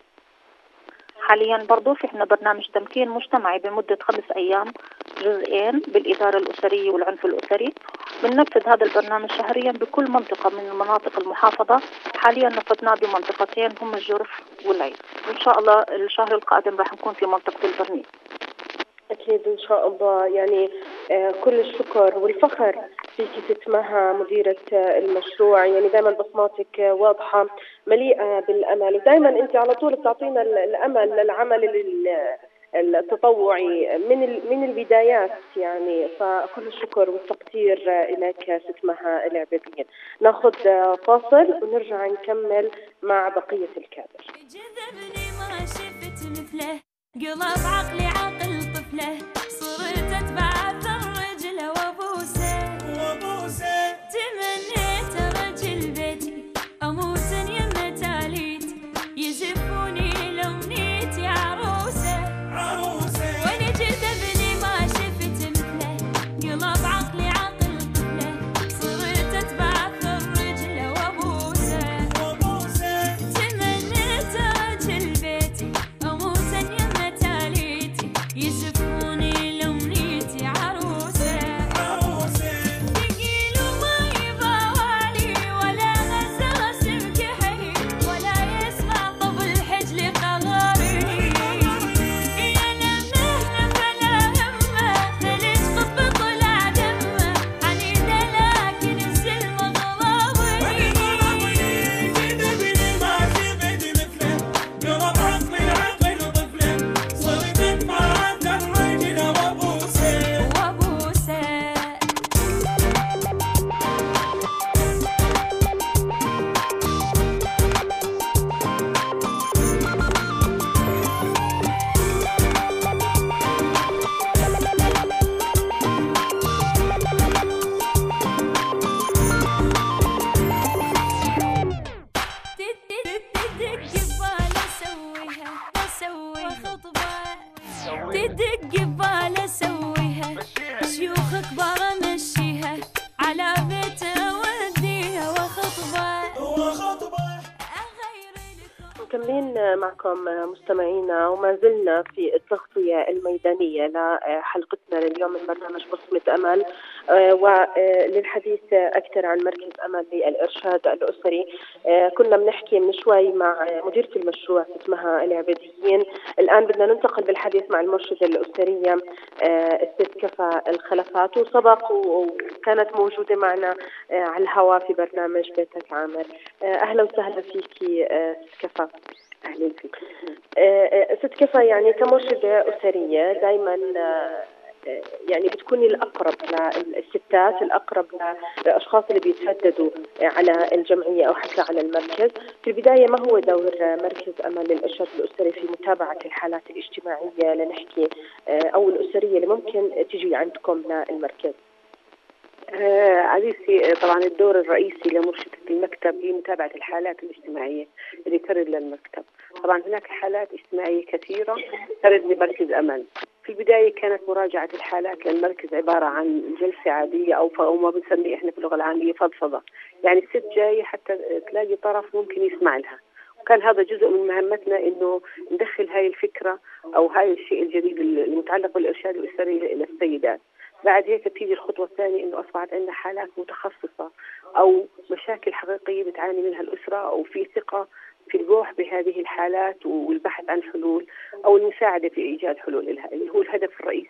حاليا برضو في عنا برنامج تمكين مجتمعي بمدة خمس أيام جزئين بالإدارة الأسرية والعنف الأسري. بننفذ هذا البرنامج شهريا بكل منطقة من مناطق المحافظة. حاليا نفذناه بمنطقتين هم الجرف والعين وإن شاء الله الشهر القادم راح نكون في منطقة البرنيل. أكيد إن شاء الله. يعني آه، كل الشكر والفخر فيك ستمها مديرة آه، المشروع. يعني دائما بصماتك آه، واضحة مليئة بالأمل. ودائما أنت على طول بتعطينا ال- الأمل للعمل ال- التطوعي من من البدايات. يعني فكل الشكر والتقدير لك ست مها العبيدين ناخذ فاصل ونرجع نكمل مع بقية الكادر. قلب عقلي عقل طفله صرت أتبع أثر رجله وأبوسه. وأبوسه. تمنيت مستمعينا وما زلنا في التغطية الميدانية لحلقتنا لليوم من برنامج بصمة أمل آه، وللحديث أكثر عن مركز أمل للإرشاد الأسري. آه، كنا بنحكي من شوي مع مديرة المشروع اسمها العبيديين. الآن بدنا ننتقل بالحديث مع المرشدة الأسرية آه، الست كفى الخلفات. وسبق وكانت موجودة معنا آه، على الهواء في برنامج بيتك عامر. آه، أهلا وسهلا فيكي آه، ست كفى أهلا فيك ست كفى يعني كمرشدة أسرية دائما يعني بتكوني الأقرب للستات الأقرب للأشخاص اللي بيترددوا على الجمعية أو حتى على المركز. في البداية ما هو دور مركز أمل للإرشاد الأسري في متابعة الحالات الاجتماعية لنحكي آه، أو الأسرية اللي ممكن تجي عندكم للمركز؟ آه عزيزتي آه، طبعا الدور الرئيسي لمرشدة المكتب هي متابعة الحالات الاجتماعية اللي ترد للمكتب. طبعا هناك حالات اجتماعية كثيرة ترد لمركز أمل. في البداية كانت مراجعة الحالات للمركز عبارة عن جلسة عادية أو ما بنسميه إحنا في اللغة العامية فضفضة. يعني الست جاية حتى تلاقي طرف ممكن يسمع لها. وكان هذا جزء من مهمتنا إنه ندخل هاي الفكرة أو هاي الشيء الجديد المتعلق بالإرشاد الأسري للسيدات. بعد هيك بتيجي الخطوة الثانية إنه أصبحت عندنا حالات متخصصة أو مشاكل حقيقية بتعاني منها الأسرة أو في ثقة في البوح بهذه الحالات والبحث عن حلول أو المساعدة في إيجاد حلول لها اللي هو الهدف الرئيسي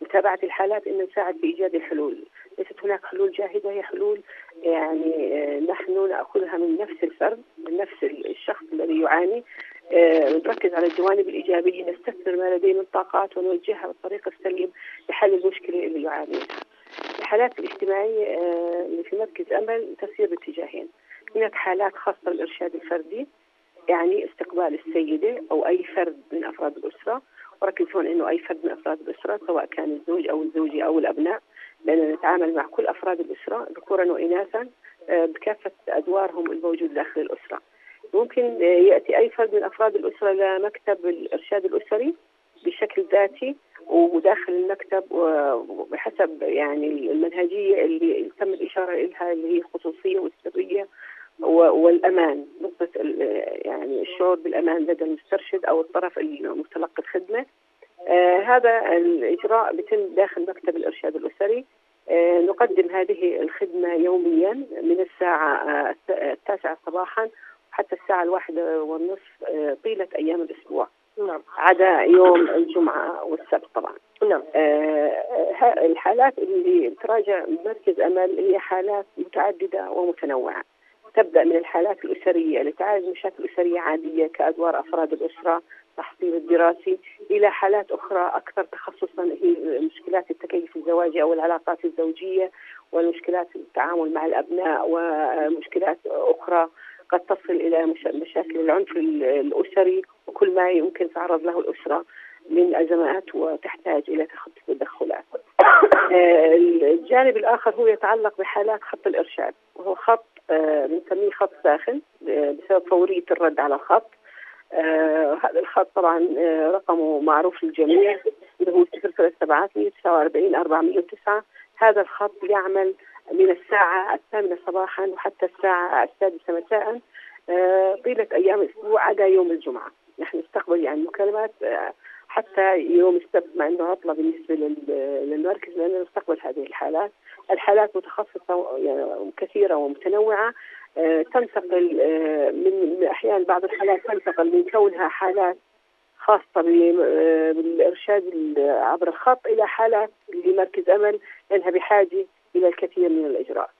لمتابعه الحالات إنه نساعد في ايجاد الحلول ليست هناك حلول جاهزه هي حلول يعني آه، نحن نأخذها من نفس الفرد من نفس الشخص الذي يعاني آه، نركز على الجوانب الإيجابية نستثمر ما لديه من طاقات ونوجهها بالطريق السليم لحل المشكلة اللي يعاني منها. الحالات الاجتماعية آه، اللي في مركز أمل تسير باتجاهين. هناك حالات خاصة بالإرشاد الفردي يعني استقبال السيدة أو أي فرد من أفراد الأسرة وركز هون إنه أي فرد من أفراد الأسرة سواء كان الزوج أو الزوجة أو الأبناء لأننا نتعامل مع كل أفراد الأسرة ذكورا وإناثا آه، بكافة أدوارهم الموجودة داخل الأسرة. ممكن آه، يأتي أي فرد من أفراد الأسرة لمكتب الإرشاد الأسري بشكل ذاتي وداخل المكتب وبحسب يعني المنهجية اللي تم الإشارة إلها اللي هي الخصوصية والسرية و- والأمان نقطة ال- يعني الشعور بالأمان لدى المسترشد أو الطرف المتلقي الخدمة. آه هذا الإجراء بيتم داخل مكتب الإرشاد الأسري. آه نقدم هذه الخدمة يوميا من الساعة آه الت- التاسعة صباحا حتى الساعة الواحدة والنصف آه طيلة أيام الأسبوع. نعم. عدا يوم الجمعة والسبت طبعا. نعم. آه، الحالات اللي تراجع مركز أمل هي حالات متعددة ومتنوعة. تبدأ من الحالات الأسرية اللي تعالج مشاكل أسرية عادية كأدوار أفراد الأسرة تحصيل الدراسي إلى حالات أخرى أكثر تخصصا هي مشكلات التكيف الزواجي أو العلاقات الزوجية والمشكلات التعامل مع الأبناء ومشكلات أخرى قد تصل مش- مشاكل العنف ال- الأسري وكل ما يمكن تعرض له الأسرة من أزمات وتحتاج إلى تخطي تدخلات آه، الجانب الآخر هو يتعلق بحالات خط الإرشاد وهو خط بنسميه خط ساخن آه، بسبب فورية الرد على الخط. آه، هذا الخط طبعا آه، رقمه معروف للجميع اللي هو 03749 409 هذا الخط يعمل من الساعة الثامنة صباحا وحتى الساعة السادسة مساء آه، طيلة أيام الأسبوع عدا يوم الجمعة. نحن نستقبل يعني مكالمات آه، حتى يوم السبت مع إنه عطلة بالنسبة لل- للمركز لاننا نستقبل هذه الحالات، الحالات متخصصة يعني كثيرة ومتنوعة آه، تنتقل آه، من أحيانا بعض الحالات تنتقل من كونها حالات بال- آه، بالإرشاد ال- عبر الخط إلى حالات لمركز أمل لانها بحاجه إلى الكثير من الإجراءات.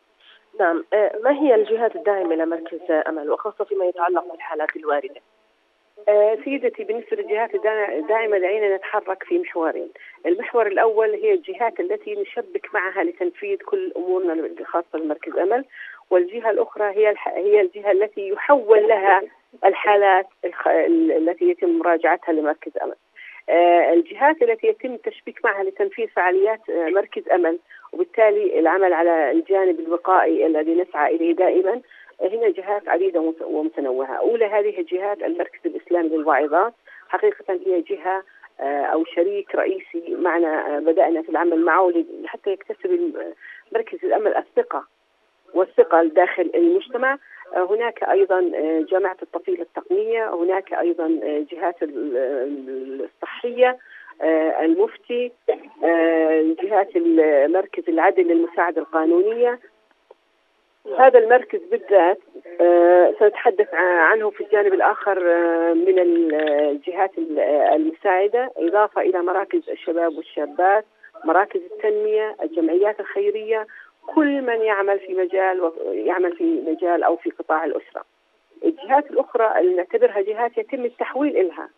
نعم ما هي الجهات الداعمة لمركز أمل وخاصة فيما يتعلق بالحالات الواردة سيدتي بالنسبة للجهات الداعمة دعينا نتحرك في محورين. المحور الأول هي الجهات التي نشبك معها لتنفيذ كل أمورنا الخاصة بمركز أمل. والجهة الأخرى هي. هي الجهة التي يحول لها الحالات التي يتم مراجعتها لمركز أمل. آه، الجهات التي يتم التشبيك معها لتنفيذ فعاليات آه، مركز أمل. وبالتالي العمل على الجانب الوقائي الذي نسعى إليه دائما. هنا جهات عديدة ومت- ومتنوعة. أولى هذه الجهات المركز الإسلامي للواعظات حقيقة هي جهة آه، أو شريك رئيسي معنا آه، بدأنا في العمل معه حتى يكتسب مركز الأمل الثقة والثقة داخل المجتمع. آه، هناك أيضا آه، جامعة الطفيلة التقنية هناك أيضا آه، جهات ال- ال- الصحية آه، المفتي جهات ال- مركز العدل للمساعدة القانونية. هذا المركز بالذات آه، سنتحدث عنه في الجانب الآخر آه، من الجهات ال- المساعدة. إضافة إلى مراكز الشباب والشابات مراكز التنمية الجمعيات الخيرية كل من يعمل في مجال يعمل في مجال أو في قطاع الأسرة. الجهات الأخرى اللي نعتبرها جهات يتم التحويل إلها.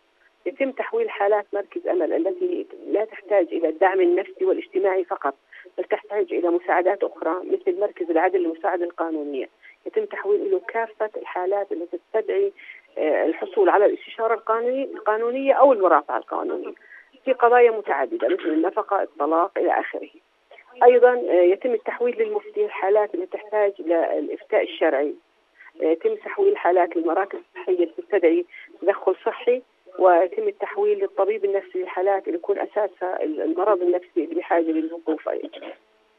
يتم تحويل حالات مركز أمل التي لا تحتاج إلى الدعم النفسي والاجتماعي فقط. بل تحتاج إلى مساعدات أخرى مثل مركز العدل للمساعدة القانونية يتم تحويل له كافة الحالات التي تستدعي آه، الحصول على الاستشارة القانوني- القانونية أو المرافعة القانونية في قضايا متعددة مثل النفقة الطلاق إلى آخره. أيضا آه، يتم التحويل للمفتي الحالات التي تحتاج إلى الإفتاء الشرعي. آه، يتم تحويل الحالات للمراكز الصحية اللي تستدعي تدخل صحي ويتم التحويل للطبيب النفسي للحالات اللي يكون أساسها المرض النفسي اللي بحاجة للوقوف.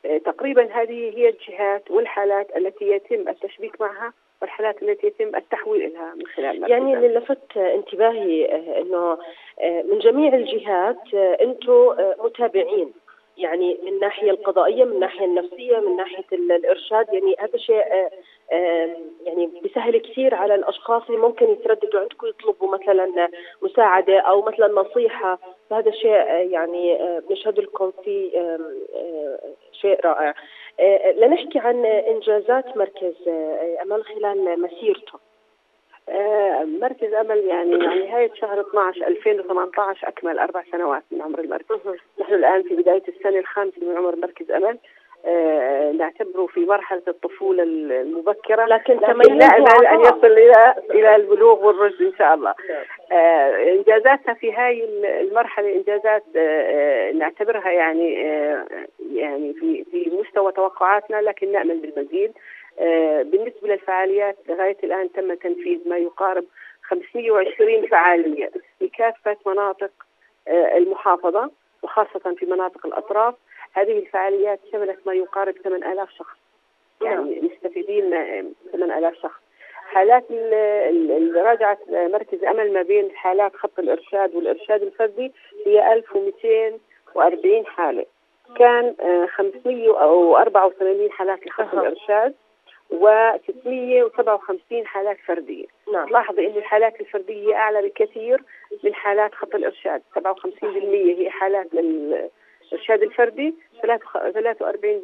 آه، تقريبا هذه هي الجهات والحالات التي يتم التشبيك معها والحالات التي يتم التحويل لها من خلال مركز يعني. اللي لفت انتباهي آه، إنه آه، من جميع الجهات أنتم متابعين يعني من الناحيه القضائية من الناحيه النفسية من ناحية ال- الإرشاد يعني هذا شيء يعني بيسهل كثير على الأشخاص اللي ممكن يترددوا عندكم يطلبوا مثلا مساعدة أو مثلا نصيحة. فهذا شيء آه، يعني آه، بنشهد لكم فيه آه، شيء رائع. آه، لنحكي عن إنجازات مركز آه، أمل خلال مسيرته. آه، مركز أمل يعني مع نهاية شهر 12 2018 أكمل أربع سنوات من عمر المركز. نحن الآن في بداية السنة الخامسة من عمر مركز أمل. آه، نعتبره في مرحلة الطفولة المبكرة لكن تميزه أن عطاء. يصل إلى إلى البلوغ والرشد إن شاء الله. آه، إنجازاتنا في هاي المرحلة إنجازات آه، آه، نعتبرها يعني آه، يعني في في مستوى توقعاتنا لكن نأمل بالمزيد. آه، بالنسبة للفعاليات لغاية الآن تم تنفيذ ما يقارب 520 فعالية في كافة مناطق آه، المحافظة وخاصة في مناطق الأطراف. هذه الفعاليات شملت ما يقارب 8000 شخص. يعني مستفيدين آه، 8000 شخص. حالات ال- ال- اللي راجعت مركز أمل ما بين حالات خط الإرشاد والإرشاد الفردي هي 1240 حالة. كان آه، 584 حالات لخط الإرشاد و657 حالات فردية. نعم. لاحظي إن الحالات الفردية أعلى بكثير من حالات خط الإرشاد. 57% هي حالات للارشاد الفردي 43%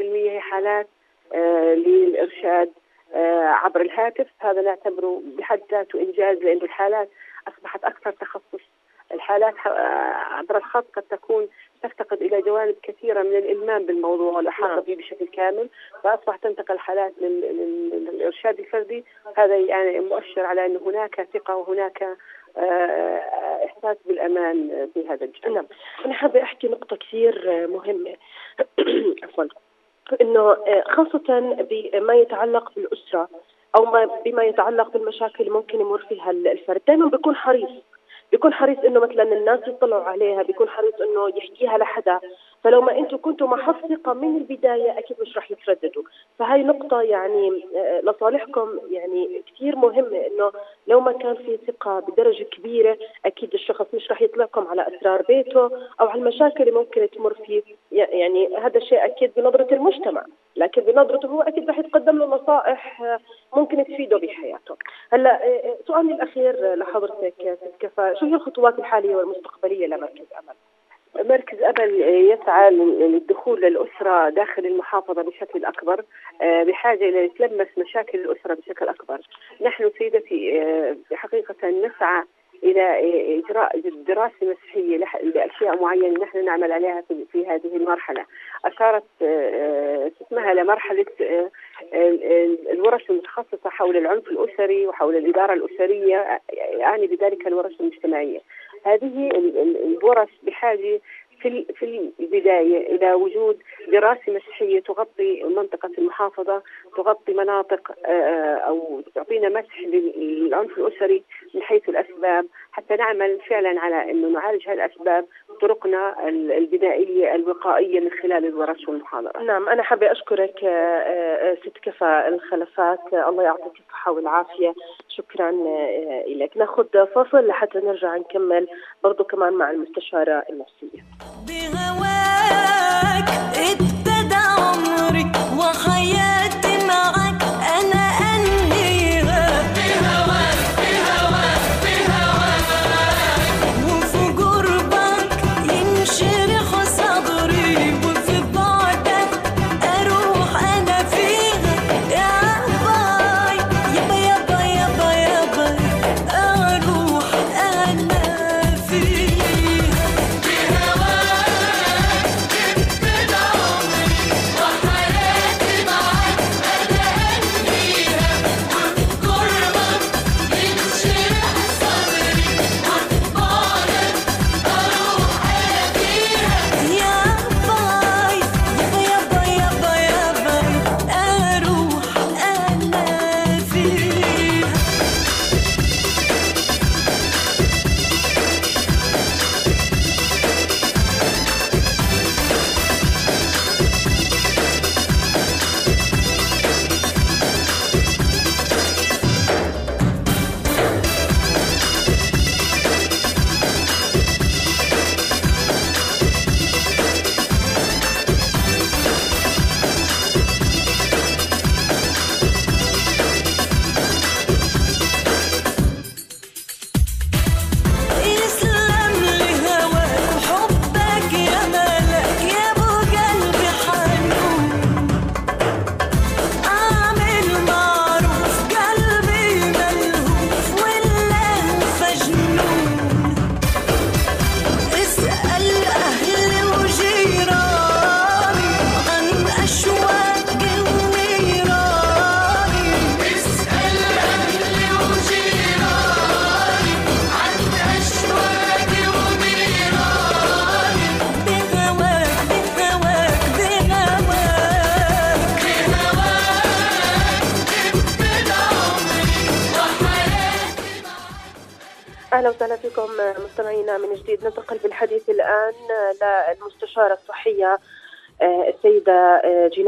هي حالات آه، للإرشاد آه، عبر الهاتف. هذا نعتبره بحد ذاته إنجاز لأنه الحالات أصبحت أكثر تخصص. الحالات آه، عبر الخط قد تكون تفتقد إلى جوانب كثيرة من الإلمام بالموضوع والاحاطه به بشكل كامل. فاصبحت تنتقل حالات لل- لل- للإرشاد الفردي. هذا يعني مؤشر على أن هناك ثقة وهناك إحساس بالأمان في هذا الجانب. نعم. أنا حابة أحكي نقطة كثير آه، مهمة. عفوا. إنه آه، خاصة بما يتعلق بالأسرة أو ما بما يتعلق بالمشاكل اللي ممكن يمر فيها ال- الفرد. دائما بيكون حريص. بيكون حريص إنه مثلا الناس يطلعوا عليها بيكون حريص إنه يحكيها لحدا. فلو ما أنتم كنتوا محط ثقه من البداية أكيد مش رح يترددوا. فهاي نقطة يعني آه، لصالحكم يعني كثير مهمه إنه لو ما كان في ثقة بدرجة كبيرة أكيد الشخص مش رح يطلعكم على أسرار بيته أو على المشاكل اللي ممكن تمر فيه. يعني هذا الشيء أكيد بنظرة المجتمع. لكن بنظرته هو أكيد رح يتقدم له نصائح آه، ممكن تفيده بحياته. هلأ آه، سؤالي الأخير لحضرتك ست كفا شو هي الخطوات الحالية والمستقبلية لمركز أمل؟ مركز أمل يسعى للدخول للأسرة داخل المحافظة بشكل أكبر آه، بحاجة إلى يتلمس مشاكل الأسرة بشكل أكبر. نحن سيدتي آه، حقيقة نسعى إلى آه، إجراء دراسة مسيحية لح- لأشياء معينة نحن نعمل عليها في, هذه المرحلة. أشارت آه، آه، اسمها لمرحلة آه، ال- الورش المتخصصة حول العنف الأسري وحول الإدارة الأسرية يعني بذلك الورش المجتمعية. هذه ال- ال- الورش بحاجة في في البداية إلى وجود دراسة مسيحية تغطي منطقة المحافظة تغطي مناطق آه، أو تعطينا مسح للعنف الأسري من حيث الأسباب حتى نعمل فعلا على أنه نعالج هذه الأسباب طرقنا ال- البدائية الوقائية من خلال الورش والمحاضرات نعم أنا حابة أشكرك آه، آه، آه، ست كفى الخلفات. آه، الله يعطيك الصحة والعافية. شكرا آه، لك نأخذ فاصل لحتى نرجع نكمل برضو كمان مع المستشارة النفسية. بهواك ابتدى عمري وحياتي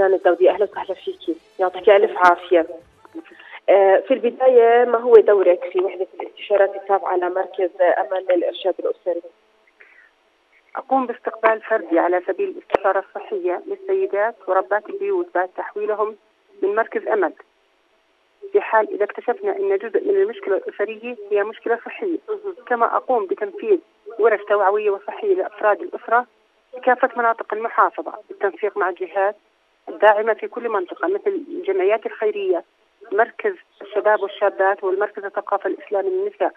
جنان الدودي أهلا وسهلا فيكي يعطيك ألف عافية. آه، في البداية ما هو دورك في وحدة الاستشارات التابعة لمركز امل للارشاد الأسري؟ أقوم باستقبال فردي على سبيل الاستشارة الصحية للسيدات وربات البيوت بعد تحويلهم من مركز أمل في حال إذا اكتشفنا أن جزء من المشكلة الأسرية هي مشكلة صحية كما أقوم بتنفيذ ورش توعوية وصحية لأفراد الأسرة في كافة مناطق المحافظة بالتنسيق مع الجهات الداعمة في كل منطقة مثل الجمعيات الخيرية مركز الشباب والشابات والمركز الثقافة الإسلامي للنساء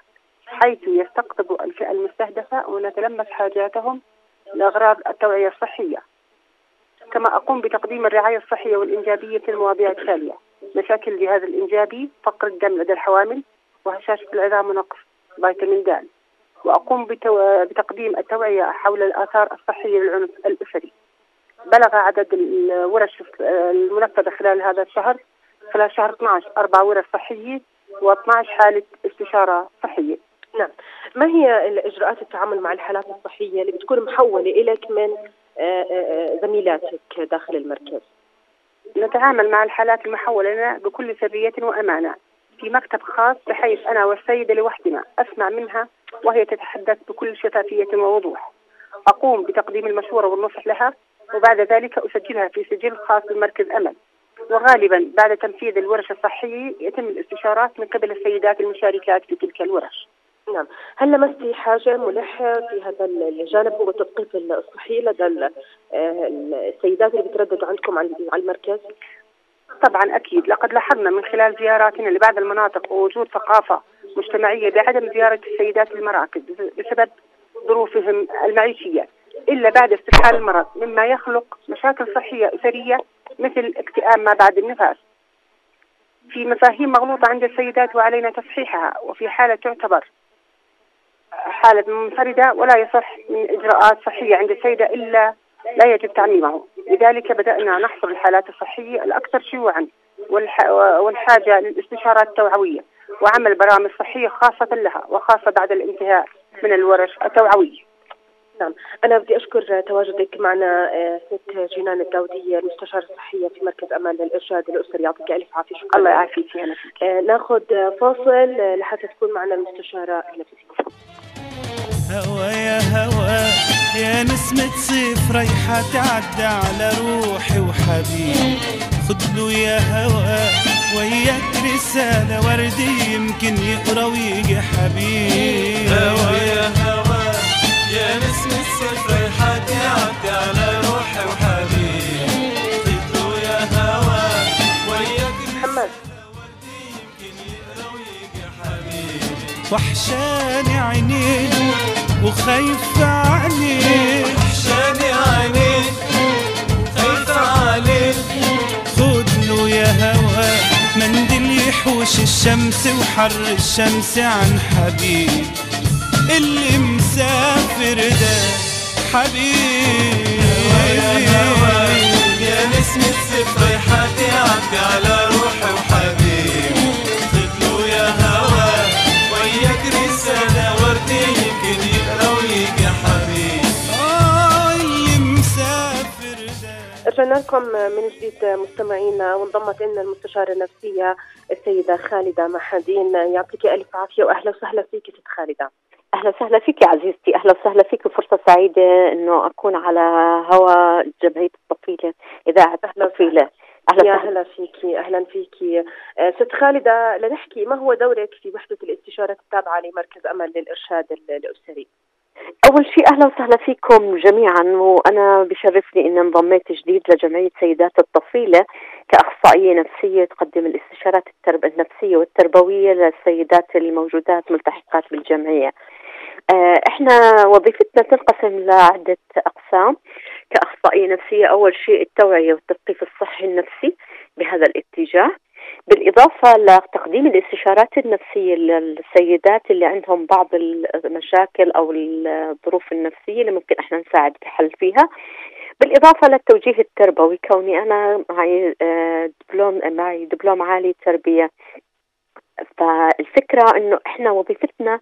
حيث يستقطب الفئة المستهدفة ونتلمس حاجاتهم لأغراض التوعية الصحية كما أقوم بتقديم الرعاية الصحية والإنجابية في المواضيع التالية مشاكل الجهاز الإنجابي فقر الدم لدى الحوامل وهشاشة العظام ونقص فيتامين د وأقوم. بتقديم التوعية حول الآثار الصحية للعنف الأسري بلغ عدد الورش المنفذة خلال هذا الشهر خلال شهر 12 أربع ورش صحية و12 حالة استشارة صحية. نعم. ما هي الإجراءات التعامل مع الحالات الصحية اللي بتكون محولة اليك من آه، آه، زميلاتك داخل المركز؟ نتعامل مع الحالات المحولة لنا بكل سرية وأمانة في مكتب خاص بحيث أنا والسيدة لوحدنا أسمع منها وهي تتحدث بكل شفافية ووضوح. أقوم بتقديم المشورة والنصح لها وبعد ذلك أسجلها في سجل خاص بمركز أمل. وغالبا بعد تنفيذ الورش الصحية يتم الاستشارات من قبل السيدات المشاركات في تلك الورش. نعم. هل لمستي حاجة ملحة في هذا الجانب هو التثقيف الصحي لدى آه، السيدات اللي بترددوا عندكم على على المركز؟ طبعا أكيد. لقد لاحظنا من خلال زياراتنا لبعض المناطق ووجود ثقافة مجتمعية بعدم زيارة السيدات للمراكز بسبب ظروفهم المعيشية. إلا بعد استفحال المرض مما يخلق مشاكل صحية أسرية مثل اكتئاب ما بعد النفاس. في مفاهيم مغلوطة عند السيدات وعلينا تصحيحها وفي حالة تعتبر حالة منفردة ولا يصح من إجراءات صحية عند السيدة إلا لا يجب تعميمه لذلك بدأنا نحصر الحالات الصحية الأكثر شيوعا والح... والحاجة للاستشارات التوعوية وعمل برامج صحية خاصة لها وخاصة بعد الانتهاء من الورش التوعوية نعم. أنا بدي أشكر تواجدك معنا آه، ست جنان الداودية المستشارة الصحية في مركز أمان للإرشاد الأسري. يعطيك ألف عافية. شكرا. الله يعافيك يا آه، ناخذ فاصل لحتى تكون معنا المستشارة النفسية. هوا يا هوا يا نسمة صيف ريحة تعدى على روحي وحبيبي. خدلو يا هوا وياك رسالة وردي يمكن يقرأ ويجي حبيبي. هوا يا هوا. على روحي وحبيبي خدلو يا وياك محمد وحشاني عينيك وخايف عليك وحشاني عينيك خايفة عليك خدلو يا هوا منديل يحوش الشمس وحر الشمس عن حبيب. اللي مسافر ده حبيبي. يا نسمة صيف ريحة تعدي على روحي وحبيبي. خدلو يا هوا وياك رسالة وردي يمكن يقرا ويجي حبيبي. آه اللي مسافر ده. رجعنا لكم من جديد مستمعينا وانضمت لنا المستشارة النفسية السيدة خالدة محدين. يعطيك ألف عافية وأهلا وسهلا فيك ست خالدة. أهلا وسهلا فيك يا عزيزتي. أهلا وسهلا فيك. فرصة سعيدة إنه أكون على هوا جمعيه الطفيلة إذاعة الطفيلة. أهلا يا هلا فيكي. أهلا فيكي. آه، ست خالدة لنحكي ما هو دورك في وحدة الاستشارات التابعة لمركز أمل للإرشاد ال- الأسري؟ أول شيء أهلا وسهلا فيكم جميعا وأنا بشرفني إني انضميت جديد لجمعية سيدات الطفيلة كأخصائية نفسية تقدم الاستشارات الترب النفسية والتربوية للسيدات الموجودات ملتحقات بالجمعية. آه، إحنا وظيفتنا تنقسم لعدة أقسام. كاخصائيه نفسية أول شيء التوعية والتثقيف الصحي النفسي بهذا الاتجاه. بالإضافة لتقديم الاستشارات النفسية للسيدات اللي عندهم بعض المشاكل أو الظروف النفسية اللي ممكن إحنا نساعد بحل فيها. بالإضافة للتوجيه التربوي كوني أنا معي آه، دبلوم معي دبلوم عالي تربية. فالفكرة إنه إحنا وظيفتنا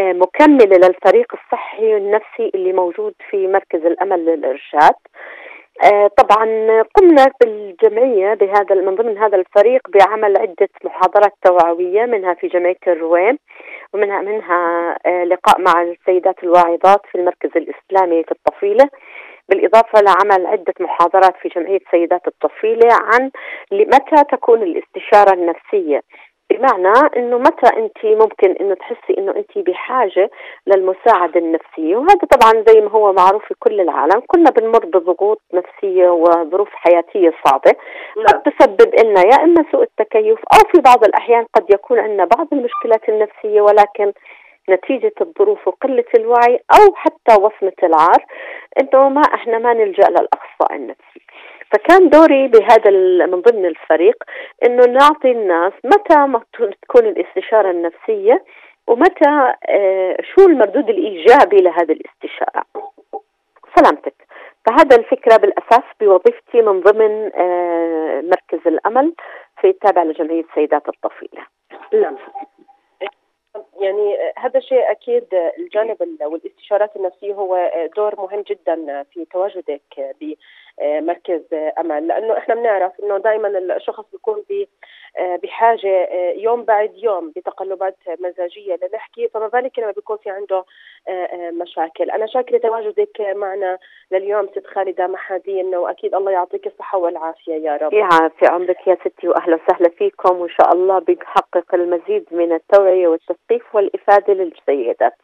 آه، مكملة للفريق الصحي النفسي اللي موجود في مركز الأمل للإرشاد. آه، طبعا قمنا بالجمعية بهذا من ضمن هذا الفريق بعمل عدة محاضرات توعوية منها في جمعية الرويم ومنها منها آه، لقاء مع السيدات الواعظات في المركز الإسلامي في الطفيلة. بالإضافة لعمل عدة محاضرات في جمعية سيدات الطفيلة عن متى تكون الاستشارة النفسية. بمعنى إنه متى انت ممكن إنه تحسي إنه انت بحاجة للمساعدة النفسية؟ وهذا طبعا زي ما هو معروف في كل العالم. كلنا بنمر بضغوط نفسية وظروف حياتية صعبة. قد تسبب لنا يا إما سوء التكيف أو في بعض الأحيان قد يكون عندنا بعض المشكلات النفسية ولكن نتيجة الظروف وقلة الوعي أو حتى وصمة العار إنه ما إحنا ما نلجأ للأخصائي النفسي. فكان دوري بهذا من ضمن الفريق إنه نعطي الناس متى ما تكون الاستشارة النفسية ومتى آه، شو المردود الإيجابي لهذه الاستشارة. سلامتك. فهذا الفكرة بالأساس بوظيفتي من ضمن آه، مركز الأمل في التابع لجمعية سيدات الطفيلة. نعم يعني هذا شيء أكيد الجانب ال- والاستشارات النفسية هو دور مهم جدا في تواجدك بمركز امل لأنه إحنا بنعرف إنه دائما الشخص بيكون بحاجة يوم بعد يوم بتقلبات مزاجية لنحكي فما بالك لما بيكون في عنده مشاكل. أنا شاكره تواجدك معنا لليوم ست خالدة محادين وأكيد الله يعطيك الصحة والعافية يا رب. يعافي عمرك يا ستي واهلا وسهلا فيكم وإن شاء الله بنحقق المزيد من التوعية والتثقيف. والإفادة للسيدات.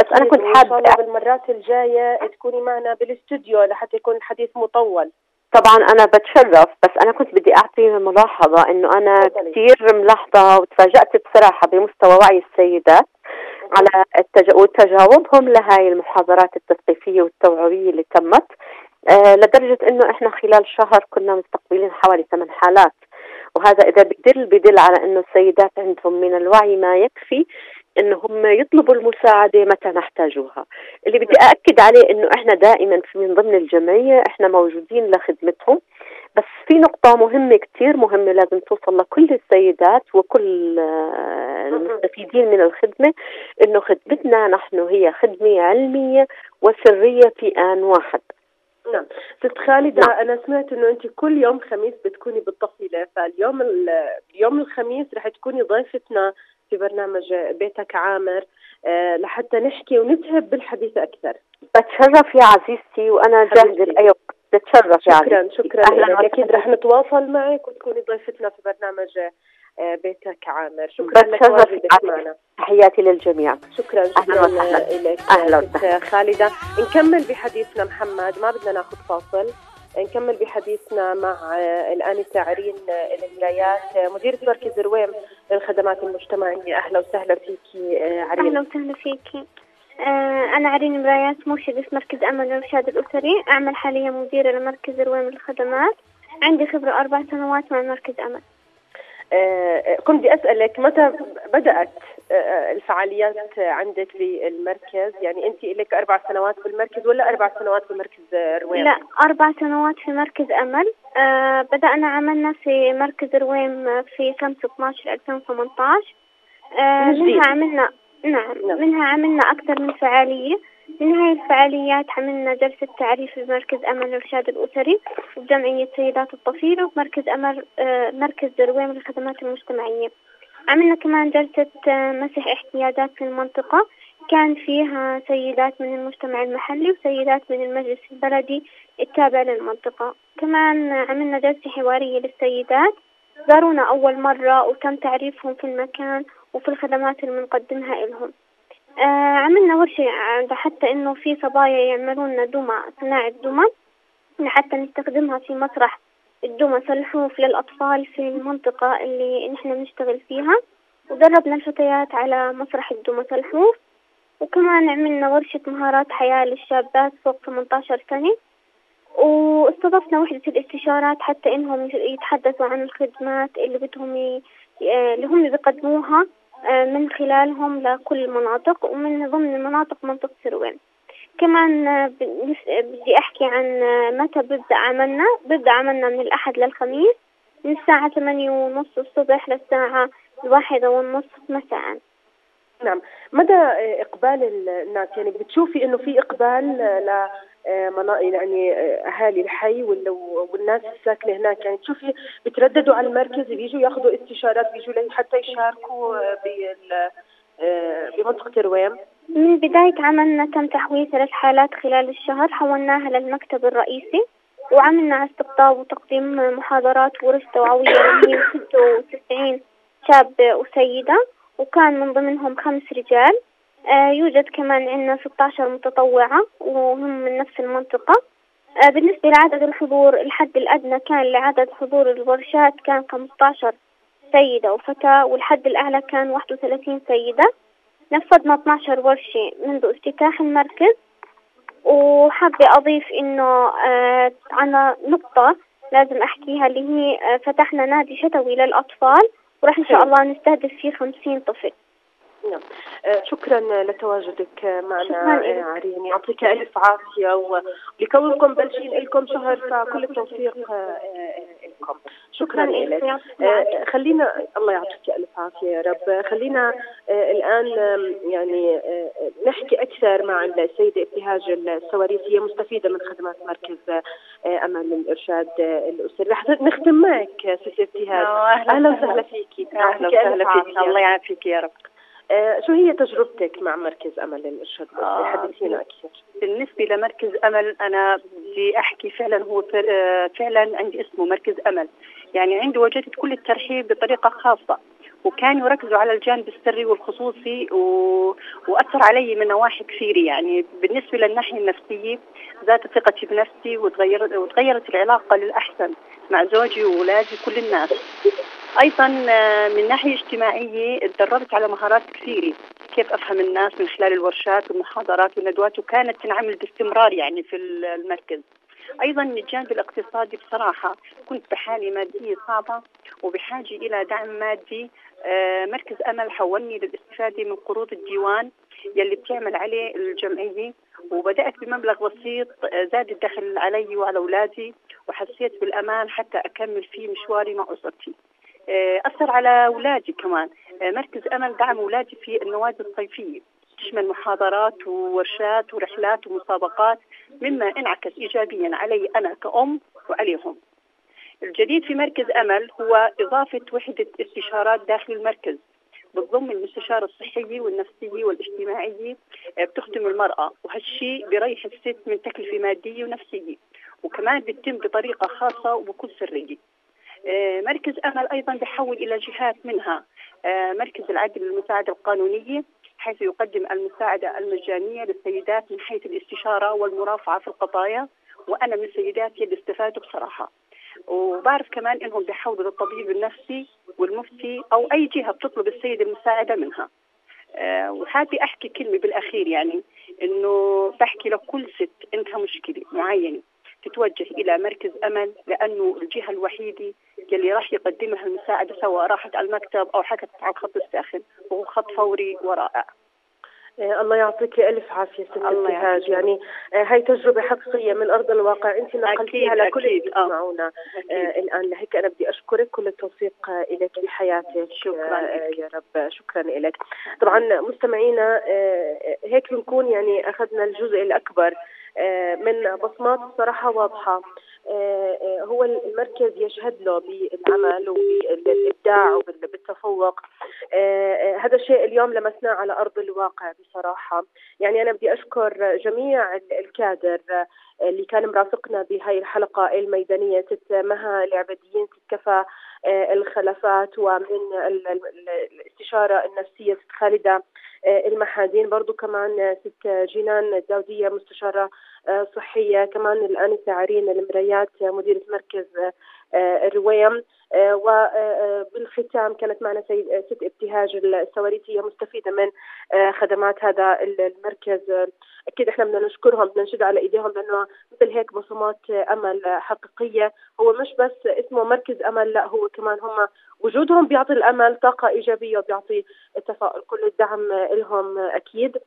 بس أنا كنت وإن شاء الله حابه بالمرات الجاية تكوني معنا بالاستوديو لحتى يكون الحديث مطول. طبعا أنا بتشرف بس أنا كنت بدي أعطي ملاحظة إنه أنا كثير ملاحظة وتفاجأت بصراحة بمستوى وعي السيدات على التج... وتجاوبهم لهاي المحاضرات التثقيفيه والتوعوية اللي تمت. آه لدرجة إنه إحنا خلال شهر كنا مستقبلين حوالي ثمان حالات. وهذا إذا بدل بدل على إنه السيدات عندهم من الوعي ما يكفي انه هم يطلبوا المساعدة متى نحتاجوها. اللي بدي أأكد عليه إنه إحنا دائما في من ضمن الجمعية إحنا موجودين لخدمتهم. بس في نقطة مهمة كتير مهمة لازم توصل لكل السيدات وكل آه، المستفيدين من الخدمة أنه خدمتنا نحن هي خدمة علمية وسرية في آن واحد. نعم. ست خالدة نعم. أنا سمعت إنه أنت كل يوم خميس بتكوني بالطفيلة فاليوم ال- اليوم الخميس رح تكوني ضيفتنا في برنامج بيتك عامر آه، لحتى نحكي ونتهب بالحديث أكثر. بتشرف يا عزيزتي وأنا جاهزة لأي وقت. بتشرف يا شكرا عزيزتي شكرا أهلا وسهلا. رح نتواصل معك وتكوني ضيفتنا في برنامج آه، بيتك عامر. شكرا لك واجبك معنا تحياتي للجميع. شكرا أهلا شكرا وسهلا. لك أهلا ست خالدة. نكمل بحديثنا محمد. ما بدنا ناخذ فاصل. نكمل بحديثنا مع آه، الآنسة عرين آه، المرايات آه، مديرة مركز رويم للخدمات المجتمعية. أهلا وسهلا فيكي آه، عرين. أهلا وسهلا فيكي آه، أنا عرين مرايات مرشدة في مركز أمل للإرشاد الأسري. أعمل حاليا مديرة لمركز رويم للخدمات. عندي خبرة أربع سنوات مع مركز أمل آه، كنت بدي أسألك متى بدأت آه، الفعاليات عندك بالمركز يعني أنت لك أربع سنوات بالمركز ولا أربع سنوات بمركز رويم لا أربع سنوات في مركز أمل. آه بدأنا عملنا في مركز رويم في 5 12 2018 آه. منها عملنا نعم منها عملنا أكثر من فعالية. من هاي الفعاليات عملنا جلسة تعريف بمركز أمل الإرشاد الأسري وبجمعية سيدات الطفيلة ومركز أمل آه مركز رويم للخدمات المجتمعية. عملنا كمان جلسة آه، مسح احتياجات في المنطقة. كان فيها سيدات من المجتمع المحلي وسيدات من المجلس البلدي التابع للمنطقة. كمان عملنا جلسة حوارية للسيدات. زارونا أول مرة وتم تعريفهم في المكان وفي الخدمات اللي بنقدمها لهم. آه عملنا ورشة عند حتى إنه في صبايا يعملون دمى صناعة دمى لحتى نستخدمها في مسرح الدمى سلحوف للأطفال في المنطقة اللي نحن بنشتغل فيها ودربنا الفتيات على مسرح الدمى سلحوف وكمان عملنا ورشة مهارات حياة للشابات فوق 18 سنة واستضفنا وحدة الاستشارات حتى إنهم يتحدثوا عن الخدمات اللي بدهم ي... آه، اللي هم بيقدموها آه، من خلالهم لكل المناطق ومن ضمن مناطق منطقة سروين. كمان آه، آه، بدي أحكي عن آه، متى ببدأ عملنا. ببدأ عملنا من الأحد للخميس من الساعة ثمانية ونص الصبح للساعة الواحدة والنصف مساء. نعم. مدى آه، إقبال ال- الناس؟ يعني بتشوفي إنه في إقبال آه، ل يعني أهالي الحي وال- والناس الساكنة هناك؟ يعني تشوفي بترددوا على المركز بيجوا ياخذوا استشارات بيجوا حتى يشاركوا بمنطقة رويم من بداية عملنا تم تحويل ثلاث حالات خلال الشهر حولناها للمكتب الرئيسي وعملنا استقطاب وتقديم محاضرات ورش توعوية اللي هي 96 شاب وسيدة وكان من ضمنهم خمس رجال. آه يوجد كمان عندنا 16 متطوعة وهم من نفس المنطقة. آه بالنسبة لعدد الحضور الحد الأدنى كان لعدد حضور الورشات كان 15 سيدة وفتاة والحد الأعلى كان 31 سيدة. نفذنا 12 ورشة منذ افتتاح المركز وحابة أضيف إنه آه على نقطة لازم أحكيها اللي هي آه فتحنا نادي شتوي للأطفال وراح إن شاء. الله نستهدف فيه 50 طفل نعم آه، شكرا لتواجدك معنا آه،. عرين يعطيك ألف عافية ولكونكم بلشين لكم شهر فكل التوفيق آه، لكم شكرا. لك. خلينا الله يعطيك ألف عافية يا رب خلينا الآن يعني نحكي أكثر مع السيدة ابتهاج السواريس هي مستفيدة من خدمات مركز أمل للارشاد آه، الأسري رح نختم معك ست ابتهاج أهلا وسهلاً. فيكي أهلا وسهلا فيك عافية. الله يعافيك يا رب شو هي تجربتك مع مركز أمل للارشاد آه، حدثينا أكثر. بالنسبة لمركز أمل أنا بدي أحكي فعلا هو آه، فعلا عندي اسمه مركز أمل. يعني عندي وجدت كل الترحيب بطريقة خاصة. وكانوا يركزوا على الجانب السري والخصوصي و... وأثر علي من نواحي كثيرة يعني. بالنسبة للناحية النفسية زادت ثقتي بنفسي وتغيرت وتغيرت العلاقة للأحسن مع زوجي وأولادي كل الناس. أيضا آه، من ناحية اجتماعية تدربت على مهارات كثيرة. كيف أفهم الناس من خلال الورشات والمحاضرات؟ والندوات وكانت تنعمل باستمرار يعني في ال- المركز. أيضا من الجانب الاقتصادي بصراحة كنت بحالة مادية صعبة وبحاجة إلى دعم مادي مركز أمل حولني للاستفادة من قروض الديوان يلي بتعمل عليه الجمعية وبدأت بمبلغ بسيط آه، زاد الدخل علي وعلى أولادي وحسيت بالأمان حتى أكمل فيه مشواري مع أسرتي. آه، أثر على أولادي كمان. آه، مركز أمل دعم أولادي في النوادي الصيفية. تشمل محاضرات وورشات ورحلات ومسابقات مما انعكس إيجابيا علي أنا كأم وعليهم. الجديد في مركز أمل هو إضافة وحدة استشارات داخل المركز بتضم المستشار الصحي والنفسي والاجتماعي آه، بتخدم المرأة وهالشيء بريح الست من تكلفة مادية ونفسية وكمان بتتم بطريقة خاصة وبكل سرية. آه، مركز أمل أيضا بحول إلى جهات منها آه، مركز العدل للمساعدة القانونية حيث يقدم المساعدة المجانية للسيدات من حيث الاستشارة والمرافعة في القضايا وأنا من السيدات اللي استفادوا بصراحة. وبعرف كمان إنهم بيحولوا للطبيب النفسي والمفتي أو أي جهة بتطلب السيد المساعدة منها. آه وحابة أحكي كلمة بالأخير يعني إنه بحكي لكل ست عندها مشكلة معينة تتوجه إلى مركز أمل لأنه الجهة الوحيدة يلي راح يقدمها المساعدة سواء راحت على المكتب أو حكت على الخط الساخن وهو خط فوري ورائع. آه، الله يعطيك ألف عافية ست الله ابتهاج. يعني آه، هاي تجربة حقيقية من أرض الواقع. أنت نقلتيها لكل اللي آه. بيسمعونا آه، الآن لهيك أنا بدي أشكرك. كل التوفيق لك بحياتك شكراً لك. يا رب. شكرا لك طبعا مستمعينا هيك بنكون يعني أخذنا الجزء الأكبر من بصمات صراحة واضحة. آه، آه، هو المركز يشهد له بالعمل وبالإبداع وبالتفوق. آه، آه، هذا الشيء اليوم لمسناه على أرض الواقع بصراحة. يعني أنا بدي أشكر جميع ال- الكادر آه، اللي كان مرافقنا بهاي الحلقة الميدانية. ست مها العبديين ست كفى آه، الخلفات ومن ال- ال- ال- الاستشارة النفسية ست خالدة آه، المحادين برضو كمان آه، ست جينان الداوديه مستشارة آه، صحية. كمان الانسه عرين المريات آه، مديرة مركز آه، آه، الرويم. آه، وبالختام كانت معنا آه، ست ابتهاج السواريتية مستفيدة من آه، خدمات هذا المركز. آه، أكيد إحنا بدنا نشكرهم بدنا نشد على إيديهم لأنه مثل هيك بصمات آه، أمل آه، حقيقية. هو مش بس اسمه مركز أمل لا هو كمان هم وجودهم بيعطي الأمل طاقة إيجابية وبيعطي التفاؤل كل الدعم آه، لهم آه، أكيد.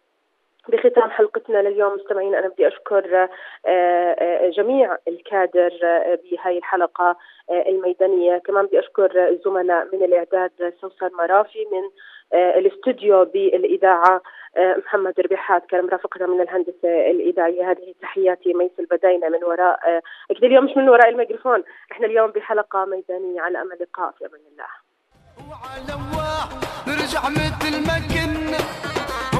بختام حلقتنا لليوم مستمعين أنا بدي أشكر آه، آه، جميع الكادر آه، بهاي الحلقة آه، الميدانية. كمان بدي أشكر الزملاء من الإعداد سوسن مرافي من الاستوديو بالإذاعة آه، محمد ربيحات كان مرافقنا من الهندسة الإذاعية. هذه تحياتي ميس البداينة من وراء أكيد اليوم مش من وراء الميكروفون. إحنا اليوم بحلقة ميدانية. على أمل لقاء في أمان الله. نرجع مثل ما كنا.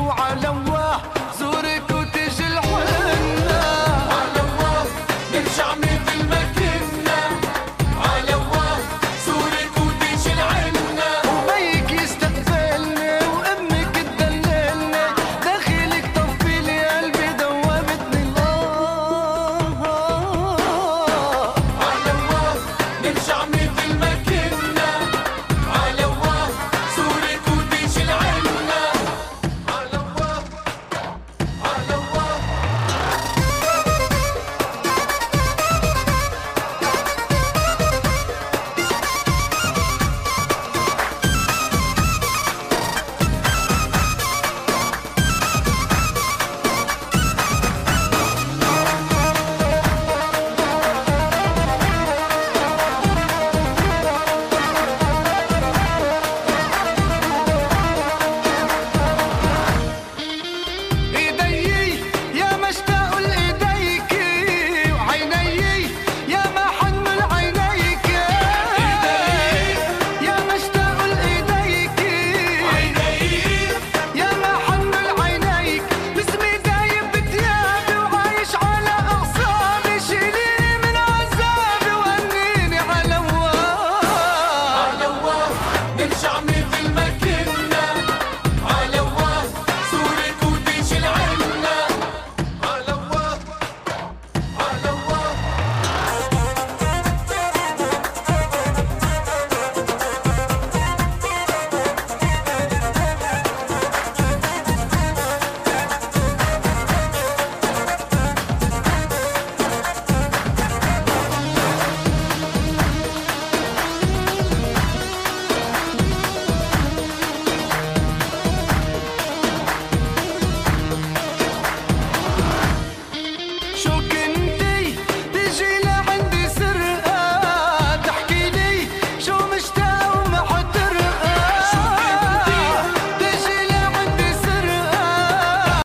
وعلى الله زورك